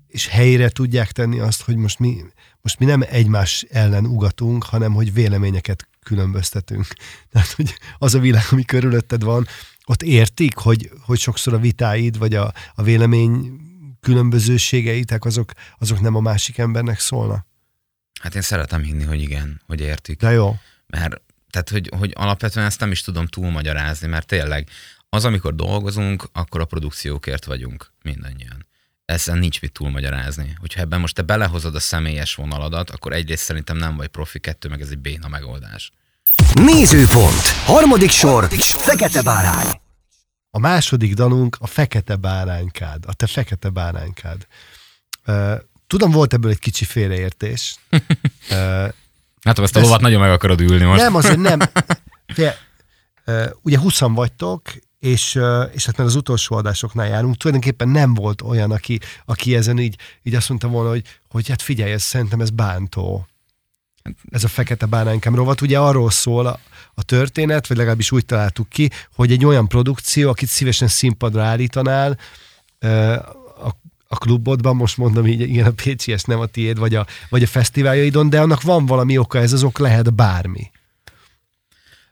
és helyre tudják tenni azt, hogy most mi, most mi nem egymás ellen ugatunk, hanem hogy véleményeket különböztetünk. [laughs] Tehát, hogy az a világ, ami körülötted van, ott értik, hogy, hogy sokszor a vitáid, vagy a, a vélemény különbözőségeitek, azok, azok nem a másik embernek szólnak? Hát én szeretem hinni, hogy igen, hogy értik. De jó. Mert tehát, hogy, hogy alapvetően ezt nem is tudom túlmagyarázni, mert tényleg az, amikor dolgozunk, akkor a produkciókért vagyunk mindannyian ezzel nincs mit túlmagyarázni. Hogyha ebben most te belehozod a személyes vonaladat, akkor egyrészt szerintem nem vagy profi, kettő meg ez egy béna megoldás. Nézőpont. Harmadik sor. Fekete bárány. A második dalunk a fekete báránykád. A te fekete báránykád. Tudom, volt ebből egy kicsi félreértés. [laughs] Hát ezt a lovat nagyon meg akarod ülni most. Nem, azért nem. [laughs] Uh, ugye 20 vagytok, és, és hát már az utolsó adásoknál járunk, tulajdonképpen nem volt olyan, aki, aki ezen így, így azt mondta volna, hogy, hogy hát figyelj, ez, szerintem ez bántó. Ez a fekete báránykám rovat, ugye arról szól a, a történet, vagy legalábbis úgy találtuk ki, hogy egy olyan produkció, akit szívesen színpadra állítanál, a, a klubodban, most mondom így, igen, a Pécsi, ez nem a tiéd, vagy a, vagy a fesztiváljaidon, de annak van valami oka, ez az ok lehet bármi.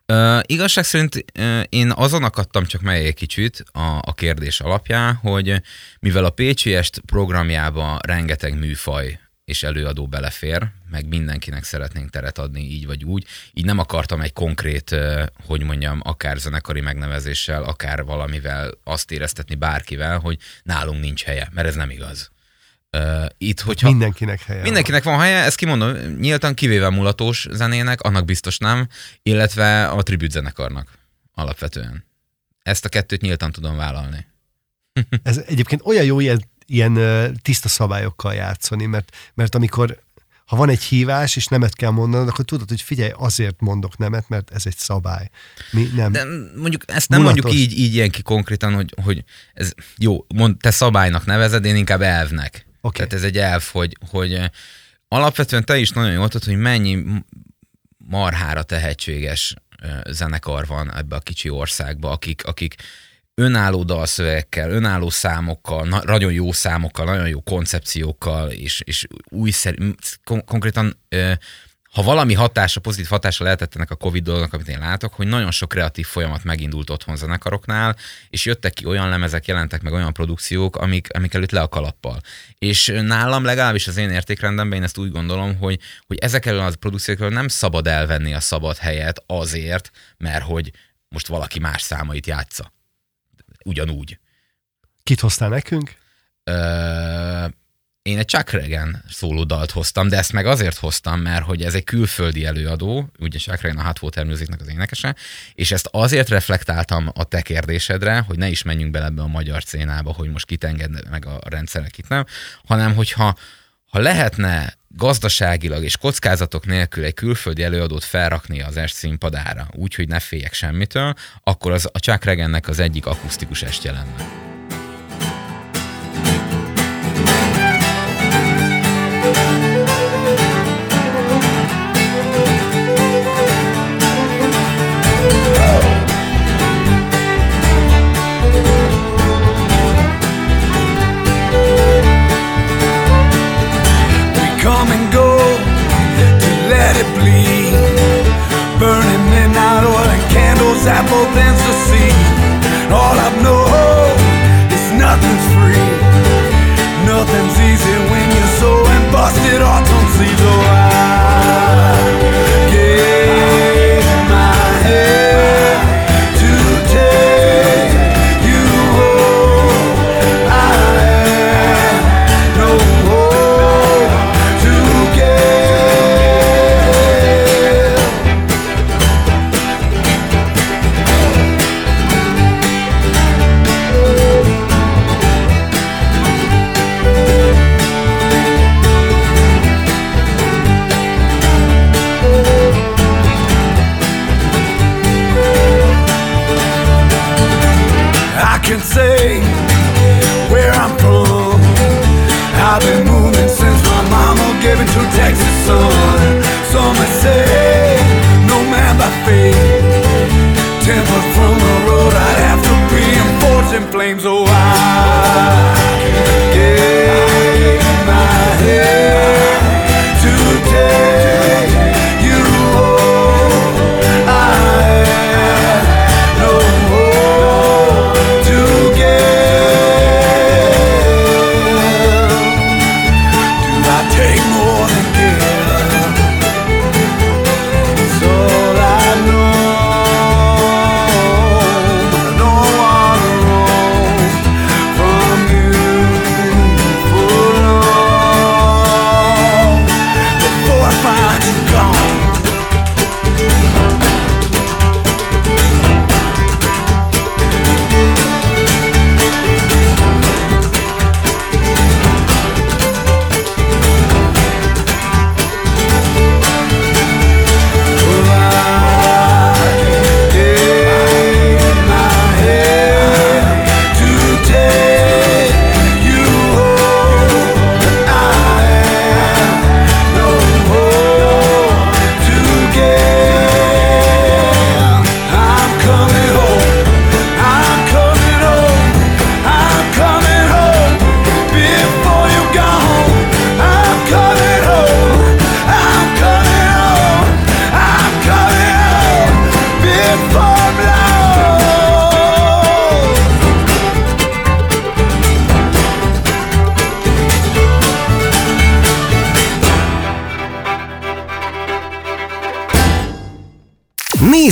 Uh, igazság szerint uh, én azon akadtam csak meg egy kicsit a, a kérdés alapján, hogy mivel a PCS programjába rengeteg műfaj és előadó belefér, meg mindenkinek szeretnénk teret adni így vagy úgy, így nem akartam egy konkrét, hogy mondjam, akár zenekari megnevezéssel, akár valamivel azt éreztetni bárkivel, hogy nálunk nincs helye, mert ez nem igaz. Uh, itt, hogyha mindenkinek helye Mindenkinek van. helye, ezt kimondom, nyíltan kivéve mulatós zenének, annak biztos nem, illetve a tribut zenekarnak alapvetően. Ezt a kettőt nyíltan tudom vállalni. Ez egyébként olyan jó ilyen, ilyen tiszta szabályokkal játszani, mert, mert amikor ha van egy hívás, és nemet kell mondanod, akkor tudod, hogy figyelj, azért mondok nemet, mert ez egy szabály. Mi nem. De mondjuk ezt nem Mulatos. mondjuk így, így ilyen ki konkrétan, hogy, hogy ez jó, mond, te szabálynak nevezed, én inkább elvnek. Okay. Tehát ez egy elf, hogy, hogy alapvetően te is nagyon jól tudod, hogy mennyi marhára tehetséges eh, zenekar van ebbe a kicsi országba, akik, akik önálló dalszövegekkel, önálló számokkal, na, nagyon jó számokkal, nagyon jó koncepciókkal, és, és újszerű, kon- konkrétan ö, ha valami hatása, pozitív hatása lehetett ennek a Covid dolognak, amit én látok, hogy nagyon sok kreatív folyamat megindult otthon zenekaroknál, és jöttek ki olyan lemezek, jelentek meg olyan produkciók, amik, amik előtt le a kalappal. És nálam legalábbis az én értékrendemben én ezt úgy gondolom, hogy, hogy ezek elől az produkciókról nem szabad elvenni a szabad helyet azért, mert hogy most valaki más számait játsza. Ugyanúgy. Kit hoztál nekünk? Ö, én egy Chuck Reagan szólódalt hoztam, de ezt meg azért hoztam, mert hogy ez egy külföldi előadó, ugye Chuck Reagan a Hot Water Musicnak az énekese, és ezt azért reflektáltam a te kérdésedre, hogy ne is menjünk bele ebbe a magyar szénába, hogy most kit enged meg a rendszerek, kit nem, hanem hogyha ha lehetne gazdaságilag és kockázatok nélkül egy külföldi előadót felrakni az est színpadára, úgyhogy ne féljek semmitől, akkor az a Chuck Reagannek az egyik akusztikus estje lenne. Apple things to see. All I know is nothing's free. Nothing's easy when you're so busted off on sleeves. Oh, I In flames. Oh.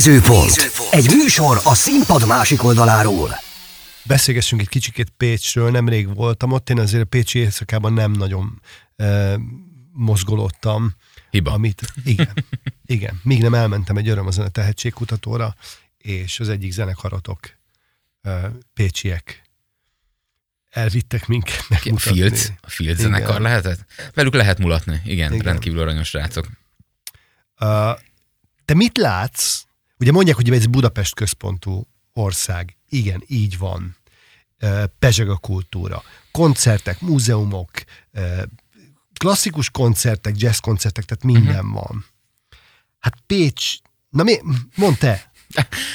Nézőpont. Nézőpont. Egy műsor a színpad másik oldaláról. Beszélgessünk egy kicsikét Pécsről, nemrég voltam ott, én azért a Pécsi éjszakában nem nagyon e, mozgolódtam. Hiba. Amit, igen, igen, míg nem elmentem egy öröm a tehetségkutatóra, és az egyik zenekaratok, e, pécsiek, elvittek minket megmutatni. Fields, a Fields zenekar Igen. lehetett? Velük lehet mulatni, igen, Igen. rendkívül aranyos srácok. Uh, te mit látsz? Ugye mondják, hogy ez Budapest központú ország. Igen, így van. Pezseg a kultúra. Koncertek, múzeumok, klasszikus koncertek, jazz koncertek, tehát minden uh-huh. van. Hát Pécs, na mi, mondd te,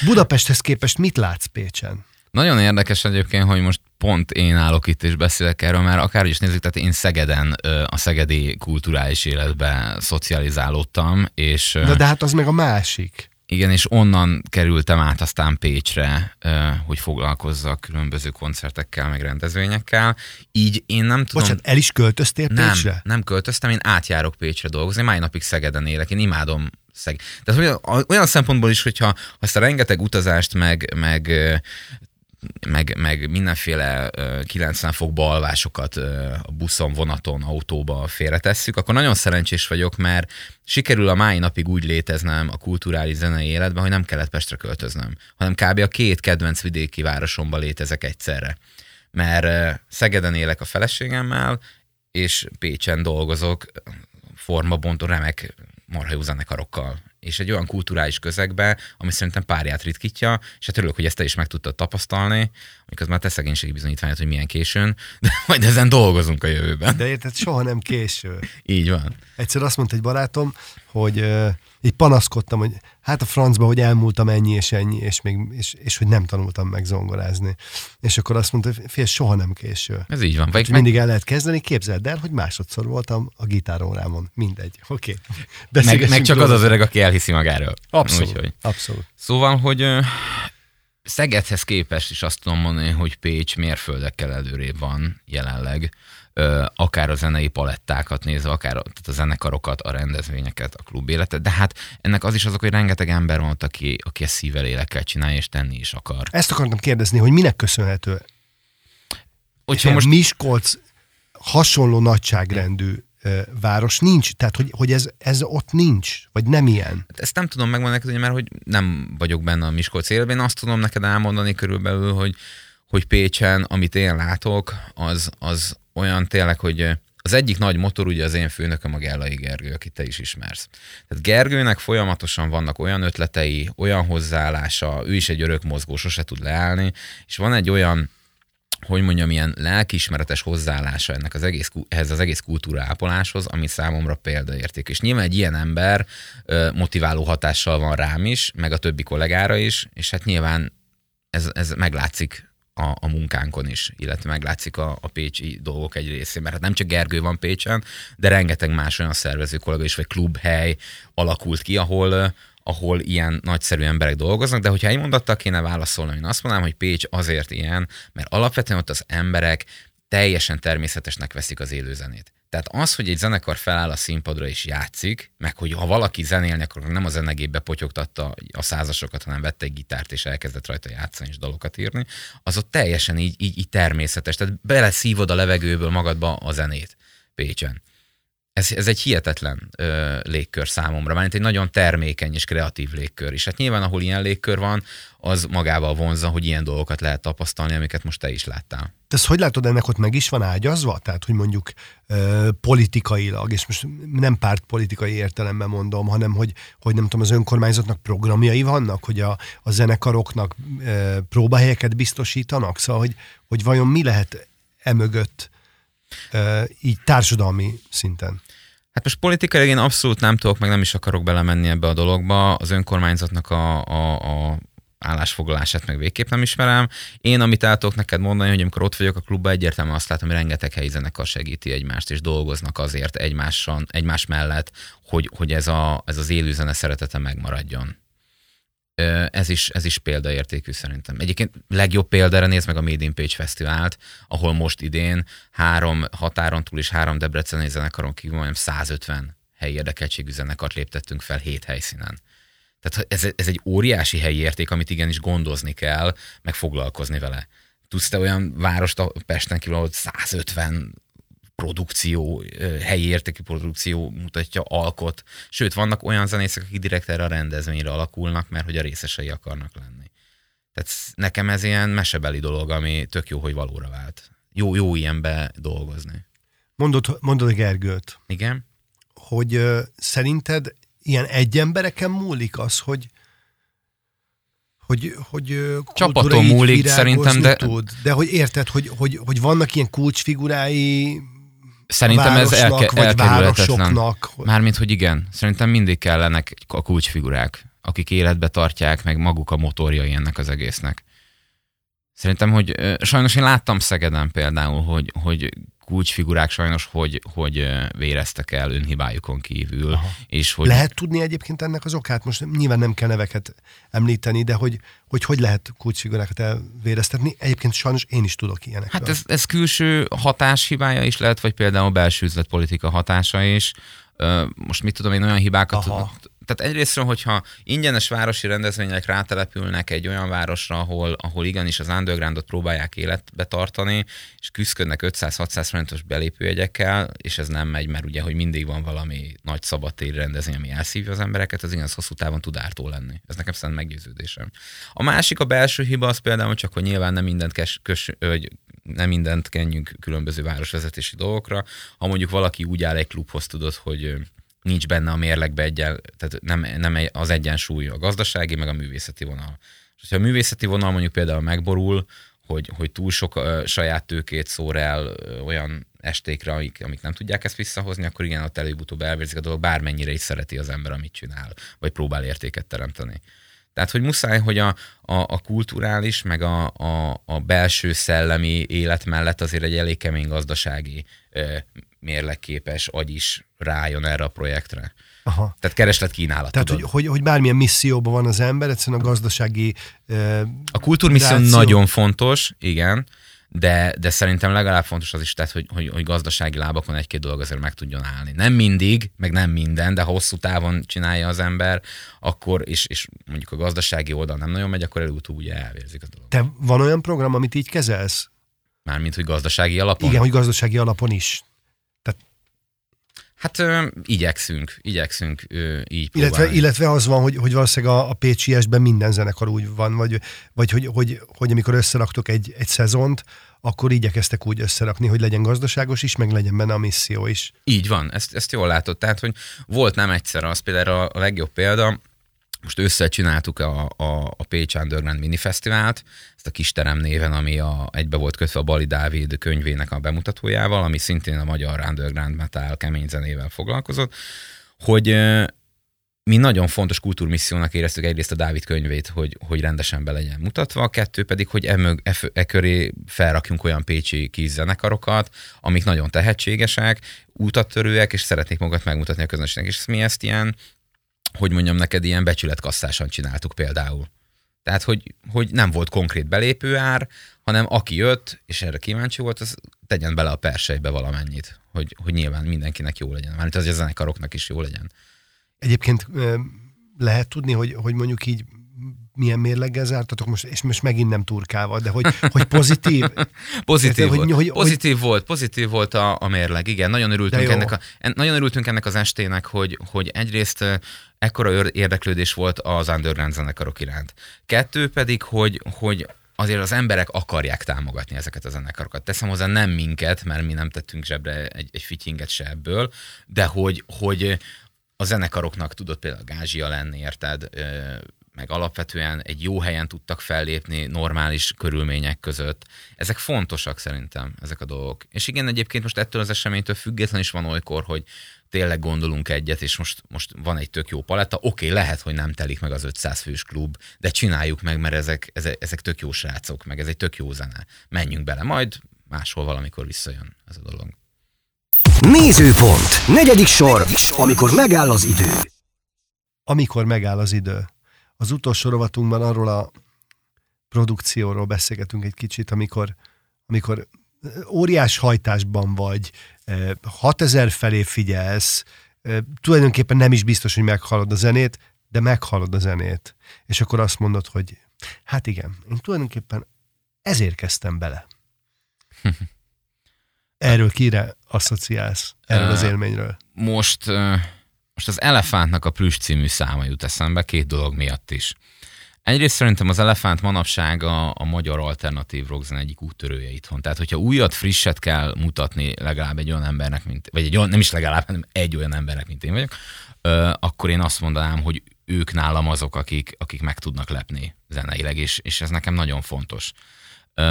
Budapesthez képest mit látsz Pécsen? Nagyon érdekes egyébként, hogy most pont én állok itt és beszélek erről, mert akár is nézzük, tehát én Szegeden a szegedi kulturális életbe szocializálódtam, és Na de hát az meg a másik. Igen, és onnan kerültem át aztán Pécsre, hogy foglalkozzak különböző koncertekkel, meg rendezvényekkel. Így én nem tudom... Bocsánat, el is költöztél nem, Pécsre? nem költöztem, én átjárok Pécsre dolgozni, mai napig Szegeden élek, én imádom Szeg. Tehát olyan, olyan szempontból is, hogyha azt a rengeteg utazást, meg, meg meg, meg mindenféle 90 fokba alvásokat a buszon, vonaton, autóba félretesszük, akkor nagyon szerencsés vagyok, mert sikerül a mai napig úgy léteznem a kulturális zenei életben, hogy nem kellett Pestre költöznöm, hanem kb. a két kedvenc vidéki városomban létezek egyszerre. Mert Szegeden élek a feleségemmel, és Pécsen dolgozok formabontó remek marhajú zenekarokkal és egy olyan kulturális közegbe, ami szerintem párját ritkítja, és hát örülök, hogy ezt te is meg tudtad tapasztalni, miközben te szegénységi bizonyítványot, hogy milyen későn, de majd ezen dolgozunk a jövőben. De érted, soha nem késő. Így van. Egyszer azt mondta egy barátom, hogy uh, így panaszkodtam, hogy hát a francba, hogy elmúltam ennyi és ennyi, és, még, és, és hogy nem tanultam meg zongorázni. És akkor azt mondta, hogy fél, soha nem késő. Ez így van. Vagy meg... Mindig el lehet kezdeni, képzeld el, hogy másodszor voltam a gitárórámon. Mindegy. [laughs] Oké. Okay. Meg, meg csak az az öreg, aki elhiszi magáról. Abszolút. Úgyhogy. Abszolút. Szóval, hogy Szegedhez képest is azt tudom mondani, hogy Pécs mérföldekkel előrébb van jelenleg akár a zenei palettákat nézve, akár tehát a zenekarokat, a rendezvényeket, a klub életet, de hát ennek az is azok, hogy rengeteg ember van ott, aki, aki ezt szívvel, élekkel csinálja, és tenni is akar. Ezt akartam kérdezni, hogy minek köszönhető? Hogyha most Miskolc hasonló nagyságrendű város nincs, tehát hogy, hogy ez, ez ott nincs, vagy nem ilyen. Hát ezt nem tudom megmondani neked, mert hogy nem vagyok benne a Miskolc élben, azt tudom neked elmondani körülbelül, hogy, hogy Pécsen, amit én látok, az, az olyan tényleg, hogy az egyik nagy motor ugye az én főnököm a Gellai Gergő, akit te is ismersz. Tehát Gergőnek folyamatosan vannak olyan ötletei, olyan hozzáállása, ő is egy örök mozgó, sose tud leállni, és van egy olyan hogy mondjam, ilyen lelkiismeretes hozzáállása ennek az egész, ehhez az egész kultúra ápoláshoz, ami számomra példaérték. És nyilván egy ilyen ember motiváló hatással van rám is, meg a többi kollégára is, és hát nyilván ez, ez meglátszik a, a munkánkon is, illetve meglátszik a, a pécsi dolgok egy részén, mert hát nem csak Gergő van Pécsen, de rengeteg más olyan szervező kollega is, vagy klubhely alakult ki, ahol, ahol ilyen nagyszerű emberek dolgoznak, de hogyha egy mondattal kéne válaszolni, én azt mondanám, hogy Pécs azért ilyen, mert alapvetően ott az emberek teljesen természetesnek veszik az élőzenét. Tehát az, hogy egy zenekar feláll a színpadra és játszik, meg hogy ha valaki zenélni, akkor nem a zenegépbe potyogtatta a százasokat, hanem vette egy gitárt és elkezdett rajta játszani és dalokat írni, az ott teljesen így, így, így természetes. Tehát beleszívod a levegőből magadba a zenét Pécsen. Ez, ez egy hihetetlen ö, légkör számomra, mert egy nagyon termékeny és kreatív légkör is. Hát nyilván, ahol ilyen légkör van, az magával vonza, hogy ilyen dolgokat lehet tapasztalni, amiket most te is láttál. Te ezt hogy látod, ennek ott meg is van ágyazva? Tehát, hogy mondjuk ö, politikailag, és most nem pártpolitikai értelemben mondom, hanem hogy, hogy nem tudom, az önkormányzatnak programjai vannak, hogy a, a zenekaroknak ö, próbahelyeket biztosítanak, szóval, hogy, hogy vajon mi lehet emögött így társadalmi szinten? Hát most politikai én abszolút nem tudok, meg nem is akarok belemenni ebbe a dologba. Az önkormányzatnak a, a, a állásfoglalását meg végképp nem ismerem. Én, amit el tudok neked mondani, hogy amikor ott vagyok a klubban, egyértelműen azt látom, hogy rengeteg helyi zenekar segíti egymást, és dolgoznak azért egymáson, egymás mellett, hogy, hogy ez, a, ez az élőzene szeretete megmaradjon ez is, ez is példaértékű szerintem. Egyébként legjobb példára nézd meg a Made in Page Fesztivált, ahol most idén három határon túl és három debreceni zenekaron kívül majdnem 150 helyi érdekeltségű zenekart léptettünk fel hét helyszínen. Tehát ez, ez egy óriási helyi érték, amit igenis gondozni kell, meg foglalkozni vele. Tudsz te olyan várost a Pesten kívül, ahol 150 produkció, helyi értékű produkció mutatja, alkot. Sőt, vannak olyan zenészek, akik direkt erre a rendezvényre alakulnak, mert hogy a részesei akarnak lenni. Tehát nekem ez ilyen mesebeli dolog, ami tök jó, hogy valóra vált. Jó, jó ilyenbe dolgozni. Mondod, mondod a Gergőt. Igen. Hogy uh, szerinted ilyen egy embereken múlik az, hogy hogy, hogy Csapaton múlik szerintem, de... Tud, de hogy érted, hogy, hogy, hogy vannak ilyen kulcsfigurái Szerintem ez elke, elkerülhetetlen. Mármint, hogy igen. Szerintem mindig kellenek a kulcsfigurák, akik életbe tartják, meg maguk a motorjai ennek az egésznek. Szerintem, hogy sajnos én láttam Szegeden például, hogy, hogy kulcsfigurák sajnos, hogy, hogy véreztek el önhibájukon kívül. Aha. És hogy... Lehet tudni egyébként ennek az okát? Most nyilván nem kell neveket említeni, de hogy hogy, hogy lehet kulcsfigurákat elvéreztetni? Egyébként sajnos én is tudok ilyenekről. Hát ez, ez külső hatás hibája is lehet, vagy például belső üzletpolitika hatása is. Most mit tudom én, olyan hibákat Aha tehát egyrésztről, hogyha ingyenes városi rendezvények rátelepülnek egy olyan városra, ahol, ahol igenis az undergroundot próbálják életbe tartani, és küzdködnek 500-600 forintos belépőjegyekkel, és ez nem megy, mert ugye, hogy mindig van valami nagy szabadtéri rendezvény, ami elszívja az embereket, az igaz hosszú távon tud ártó lenni. Ez nekem szerint meggyőződésem. A másik, a belső hiba az például csak, hogy nyilván nem mindent, kes, kös, hogy nem mindent kenjünk különböző városvezetési dolgokra. Ha mondjuk valaki úgy áll egy klubhoz, tudod, hogy nincs benne a mérlegbe egyen, tehát nem, nem az egyensúly a gazdasági, meg a művészeti vonal. És ha a művészeti vonal mondjuk például megborul, hogy, hogy túl sok uh, saját tőkét szór el uh, olyan estékre, amik, amik nem tudják ezt visszahozni, akkor igen, ott előbb-utóbb elvérzik a dolog, bármennyire is szereti az ember, amit csinál, vagy próbál értéket teremteni. Tehát, hogy muszáj, hogy a, a, a kulturális, meg a, a, a belső szellemi élet mellett azért egy elég kemény gazdasági mérlegképes agy is rájön erre a projektre. Aha. Tehát kereslet kínálat. Tehát, hogy, hogy, hogy bármilyen misszióban van az ember, egyszerűen a gazdasági... Uh, a kultúrmisszió nagyon fontos, igen, de, de szerintem legalább fontos az is, tehát, hogy, hogy, hogy gazdasági lábakon egy-két dolog azért meg tudjon állni. Nem mindig, meg nem minden, de ha hosszú távon csinálja az ember, akkor, és, és mondjuk a gazdasági oldal nem nagyon megy, akkor előbb-utóbb ugye elvérzik a dolog. Te van olyan program, amit így kezelsz? Mármint, hogy gazdasági alapon? Igen, hogy gazdasági alapon is. Hát ö, igyekszünk, igyekszünk ö, így illetve, illetve az van, hogy, hogy valószínűleg a, a Pécsi esben minden zenekar úgy van, vagy, vagy hogy, hogy, hogy amikor összeraktok egy, egy szezont, akkor igyekeztek úgy összerakni, hogy legyen gazdaságos is, meg legyen benne a misszió is. Így van, ezt, ezt jól látod. Tehát, hogy volt nem egyszer az, például a legjobb példa, most összecsináltuk a, a, a Pécs Underground Mini Fesztivált, ezt a Kisterem néven, ami a, egybe volt kötve a Bali Dávid könyvének a bemutatójával, ami szintén a magyar underground metal kemény zenével foglalkozott, hogy mi nagyon fontos kultúrmissziónak éreztük egyrészt a Dávid könyvét, hogy, hogy rendesen be legyen mutatva, a kettő pedig, hogy e, e, e köré felrakjunk olyan pécsi zenekarokat, amik nagyon tehetségesek, útattörőek, és szeretnék magukat megmutatni a közönségnek. És mi ezt ilyen hogy mondjam neked, ilyen becsületkasszásan csináltuk például. Tehát, hogy, hogy nem volt konkrét belépőár, hanem aki jött, és erre kíváncsi volt, az tegyen bele a persejbe valamennyit, hogy, hogy nyilván mindenkinek jó legyen. Mármint az a zenekaroknak is jó legyen. Egyébként lehet tudni, hogy, hogy mondjuk így milyen mérleggel zártatok most, és most megint nem turkával, de hogy, hogy pozitív? [laughs] pozitív, Érte, volt. Hogy, hogy, pozitív hogy... volt, pozitív volt a, a mérleg, igen. Nagyon örültünk, ennek a, nagyon örültünk ennek az estének, hogy, hogy egyrészt ekkora érdeklődés volt az underground zenekarok iránt. Kettő pedig, hogy, hogy azért az emberek akarják támogatni ezeket a zenekarokat. Teszem hozzá nem minket, mert mi nem tettünk zsebre egy, egy fityinget se ebből, de hogy, hogy a zenekaroknak tudott például gázsia lenni, érted? meg alapvetően egy jó helyen tudtak fellépni normális körülmények között. Ezek fontosak szerintem, ezek a dolgok. És igen, egyébként most ettől az eseménytől független is van olykor, hogy tényleg gondolunk egyet, és most, most van egy tök jó paletta. Oké, okay, lehet, hogy nem telik meg az 500 fős klub, de csináljuk meg, mert ezek, ezek, ezek tök jó srácok, meg ez egy tök jó zene. Menjünk bele, majd máshol valamikor visszajön ez a dolog. Nézőpont. Negyedik sor, amikor megáll az idő. Amikor megáll az idő. Az utolsó rovatunkban arról a produkcióról beszélgetünk egy kicsit, amikor, amikor óriás hajtásban vagy, 6000 felé figyelsz, tulajdonképpen nem is biztos, hogy meghallod a zenét, de meghallod a zenét. És akkor azt mondod, hogy hát igen, én tulajdonképpen ezért kezdtem bele. [laughs] Erről kire asszociálsz? Erről az élményről? Most, most az Elefántnak a Plüss című száma jut eszembe, két dolog miatt is. Egyrészt szerintem az Elefánt manapság a, a magyar alternatív rockzen egyik úttörője itthon. Tehát, hogyha újat, frisset kell mutatni legalább egy olyan embernek, mint, vagy egy olyan, nem is legalább, hanem egy olyan embernek, mint én vagyok, ö, akkor én azt mondanám, hogy ők nálam azok, akik, akik meg tudnak lepni zeneileg, és, és ez nekem nagyon fontos.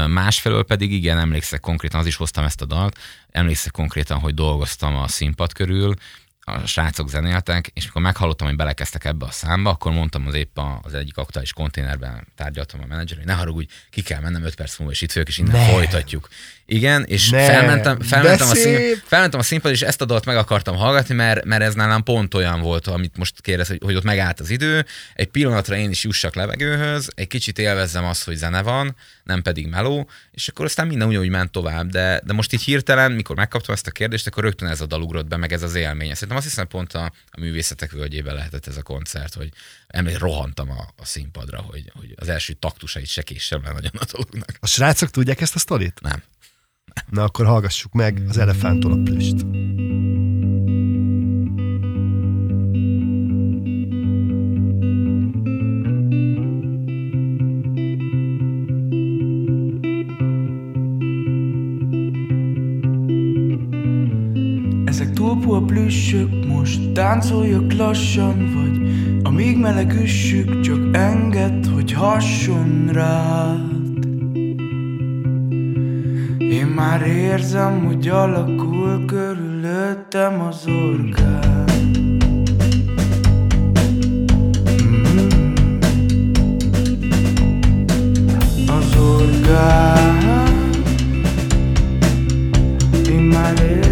Másfelől pedig igen, emlékszek konkrétan, az is hoztam ezt a dalt, emlékszek konkrétan, hogy dolgoztam a színpad körül, a srácok zenéltek, és amikor meghallottam, hogy belekezdtek ebbe a számba, akkor mondtam az épp az egyik aktuális konténerben tárgyaltam a menedzser, hogy ne haragudj, ki kell mennem 5 perc múlva, és itt vagyok, és innen ne. folytatjuk. Igen, és ne. felmentem, felmentem, a szín, felmentem a színpad, és ezt a dalt meg akartam hallgatni, mert, mert ez nálam pont olyan volt, amit most kérdez, hogy, hogy ott megállt az idő, egy pillanatra én is jussak levegőhöz, egy kicsit élvezzem azt, hogy zene van, nem pedig meló, és akkor aztán minden ugyanúgy ment tovább, de, de most így hirtelen, mikor megkaptam ezt a kérdést, akkor rögtön ez a dal ugrott be, meg ez az élmény. Szerintem azt hiszem pont a, a művészetek völgyében lehetett ez a koncert, hogy emlék, rohantam a, a színpadra, hogy, hogy az első taktusait se késsem le nagyon a dolognak. A srácok tudják ezt a sztorit? Nem. Na akkor hallgassuk meg az elefántól a plüst. Ezek túlpó a plüssök, most táncoljak lassan, vagy amíg meleg üssük, csak enged, hogy hasson rád. Már érzem, hogy alakul körülöttem az orgán. Mm. Az orgán. Én már érzem,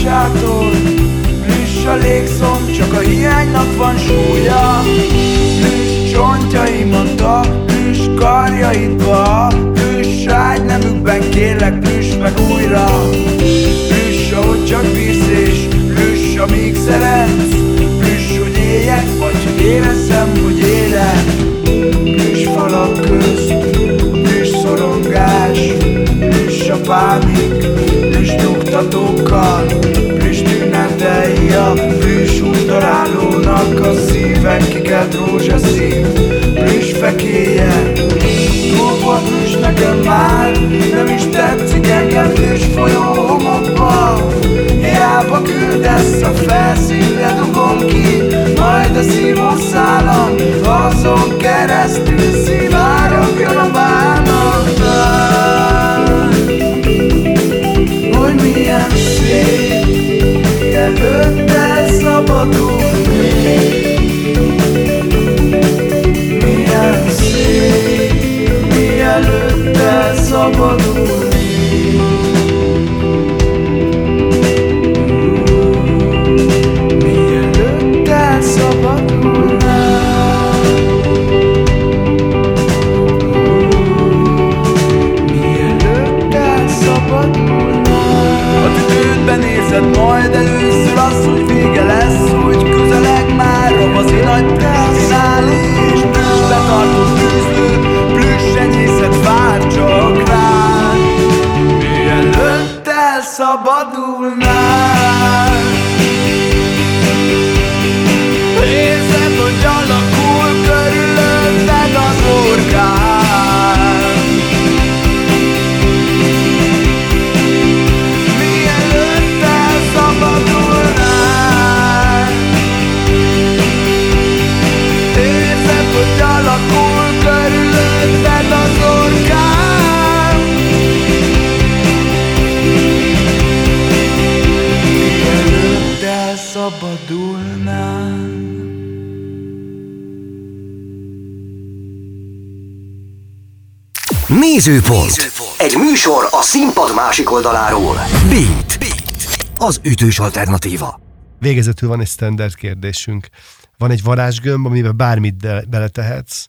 Folytásától Plüss a légszom, csak a hiánynak van súlya. Plüss csontjaimat a plüss karjaidba. Plüss ágynemükben kérlek, plüss meg újra. Plüss, ahogy csak bírsz és plüss, amíg szeretsz. Plüss, hogy éljek, vagy hogy érezzem, hogy élek. Plüss falak közt, plüss szorongás Plüss a pánik, plüss nyugtatókkal Plüss tünetei a plüss útdarálónak A szíven kikelt rózsaszín, plüss fekélye Túl volt plüss nekem már, nem is tetszik engem plüss folyó homokba. Hiába küldesz a felszínre dugom ki Majd a szívószálam azon keresztül szivárogjon mielőtte szabadulni Milyen szép, mielőtte szabadulni nézed majd először az, hogy vége lesz Hogy közeleg már a bazi nagy terminális Plüss betartott tűzlő, plüss enyészet vár csak rád Mielőtt elszabadulnál Nézőpont. Egy műsor a színpad másik oldaláról. Beat. Beat. Az ütős alternatíva. Végezetül van egy standard kérdésünk. Van egy varázsgömb, amiben bármit de- beletehetsz,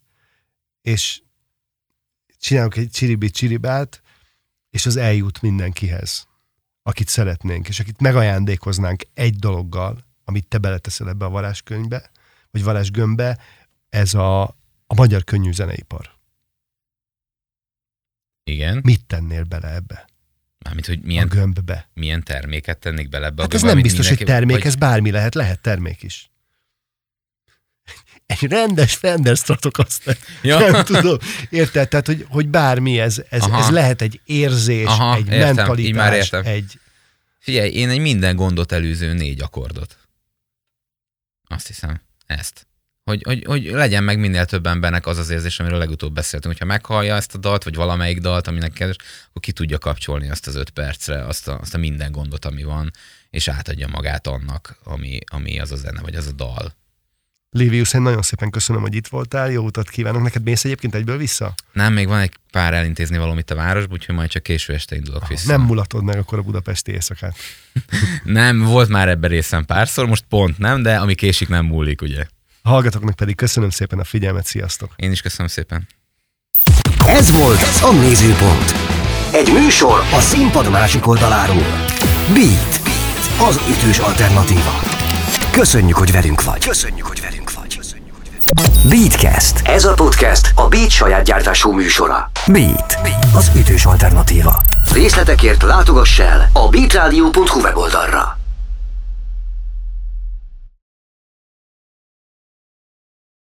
és csinálunk egy csiribit csiribát, és az eljut mindenkihez, akit szeretnénk, és akit megajándékoznánk egy dologgal, amit te beleteszel ebbe a varázskönyvbe, vagy varázsgömbbe, ez a, a magyar könnyű zeneipar. Igen. Mit tennél bele ebbe? Mármint, hogy Milyen? A gömbbe. milyen terméket tennék bele ebbe Hát a ez gömbbe, nem amit biztos, hogy mindenki- termék, vagy- ez bármi lehet, lehet termék is. [laughs] Egy rendes Fender Stratocaster. [laughs] Ja. Nem tudom. Érted? Tehát, hogy, hogy bármi, ez, ez, Aha. ez lehet egy érzés, Aha, egy értem, mentalitás, már értem. egy... Figyelj, én egy minden gondot előző négy akkordot. Azt hiszem, ezt. Hogy, hogy, hogy legyen meg minél több embernek az az érzés, amiről legutóbb beszéltünk. Hogyha meghallja ezt a dalt, vagy valamelyik dalt, aminek kedves, akkor ki tudja kapcsolni azt az öt percre, azt a, azt a minden gondot, ami van, és átadja magát annak, ami, ami az a zene, vagy az a dal. Livius, én nagyon szépen köszönöm, hogy itt voltál, jó utat kívánok. Neked mész egyébként egyből vissza? Nem, még van egy pár elintézni valamit a városban, úgyhogy majd csak késő este indulok vissza. Nem mulatod meg akkor a budapesti éjszakát. [laughs] nem, volt már ebben részem párszor, most pont nem, de ami késik nem múlik, ugye. A hallgatóknak pedig köszönöm szépen a figyelmet, sziasztok! Én is köszönöm szépen. Ez volt a Nézőpont. Egy műsor a színpad másik oldaláról. Beat. Az ütős alternatíva. Köszönjük, hogy velünk vagy. Köszönjük, hogy velünk vagy. Beatcast. Ez a podcast a Beat saját gyártású műsora. Beat. Az ütős alternatíva. Részletekért látogass el a beatradio.hu weboldalra.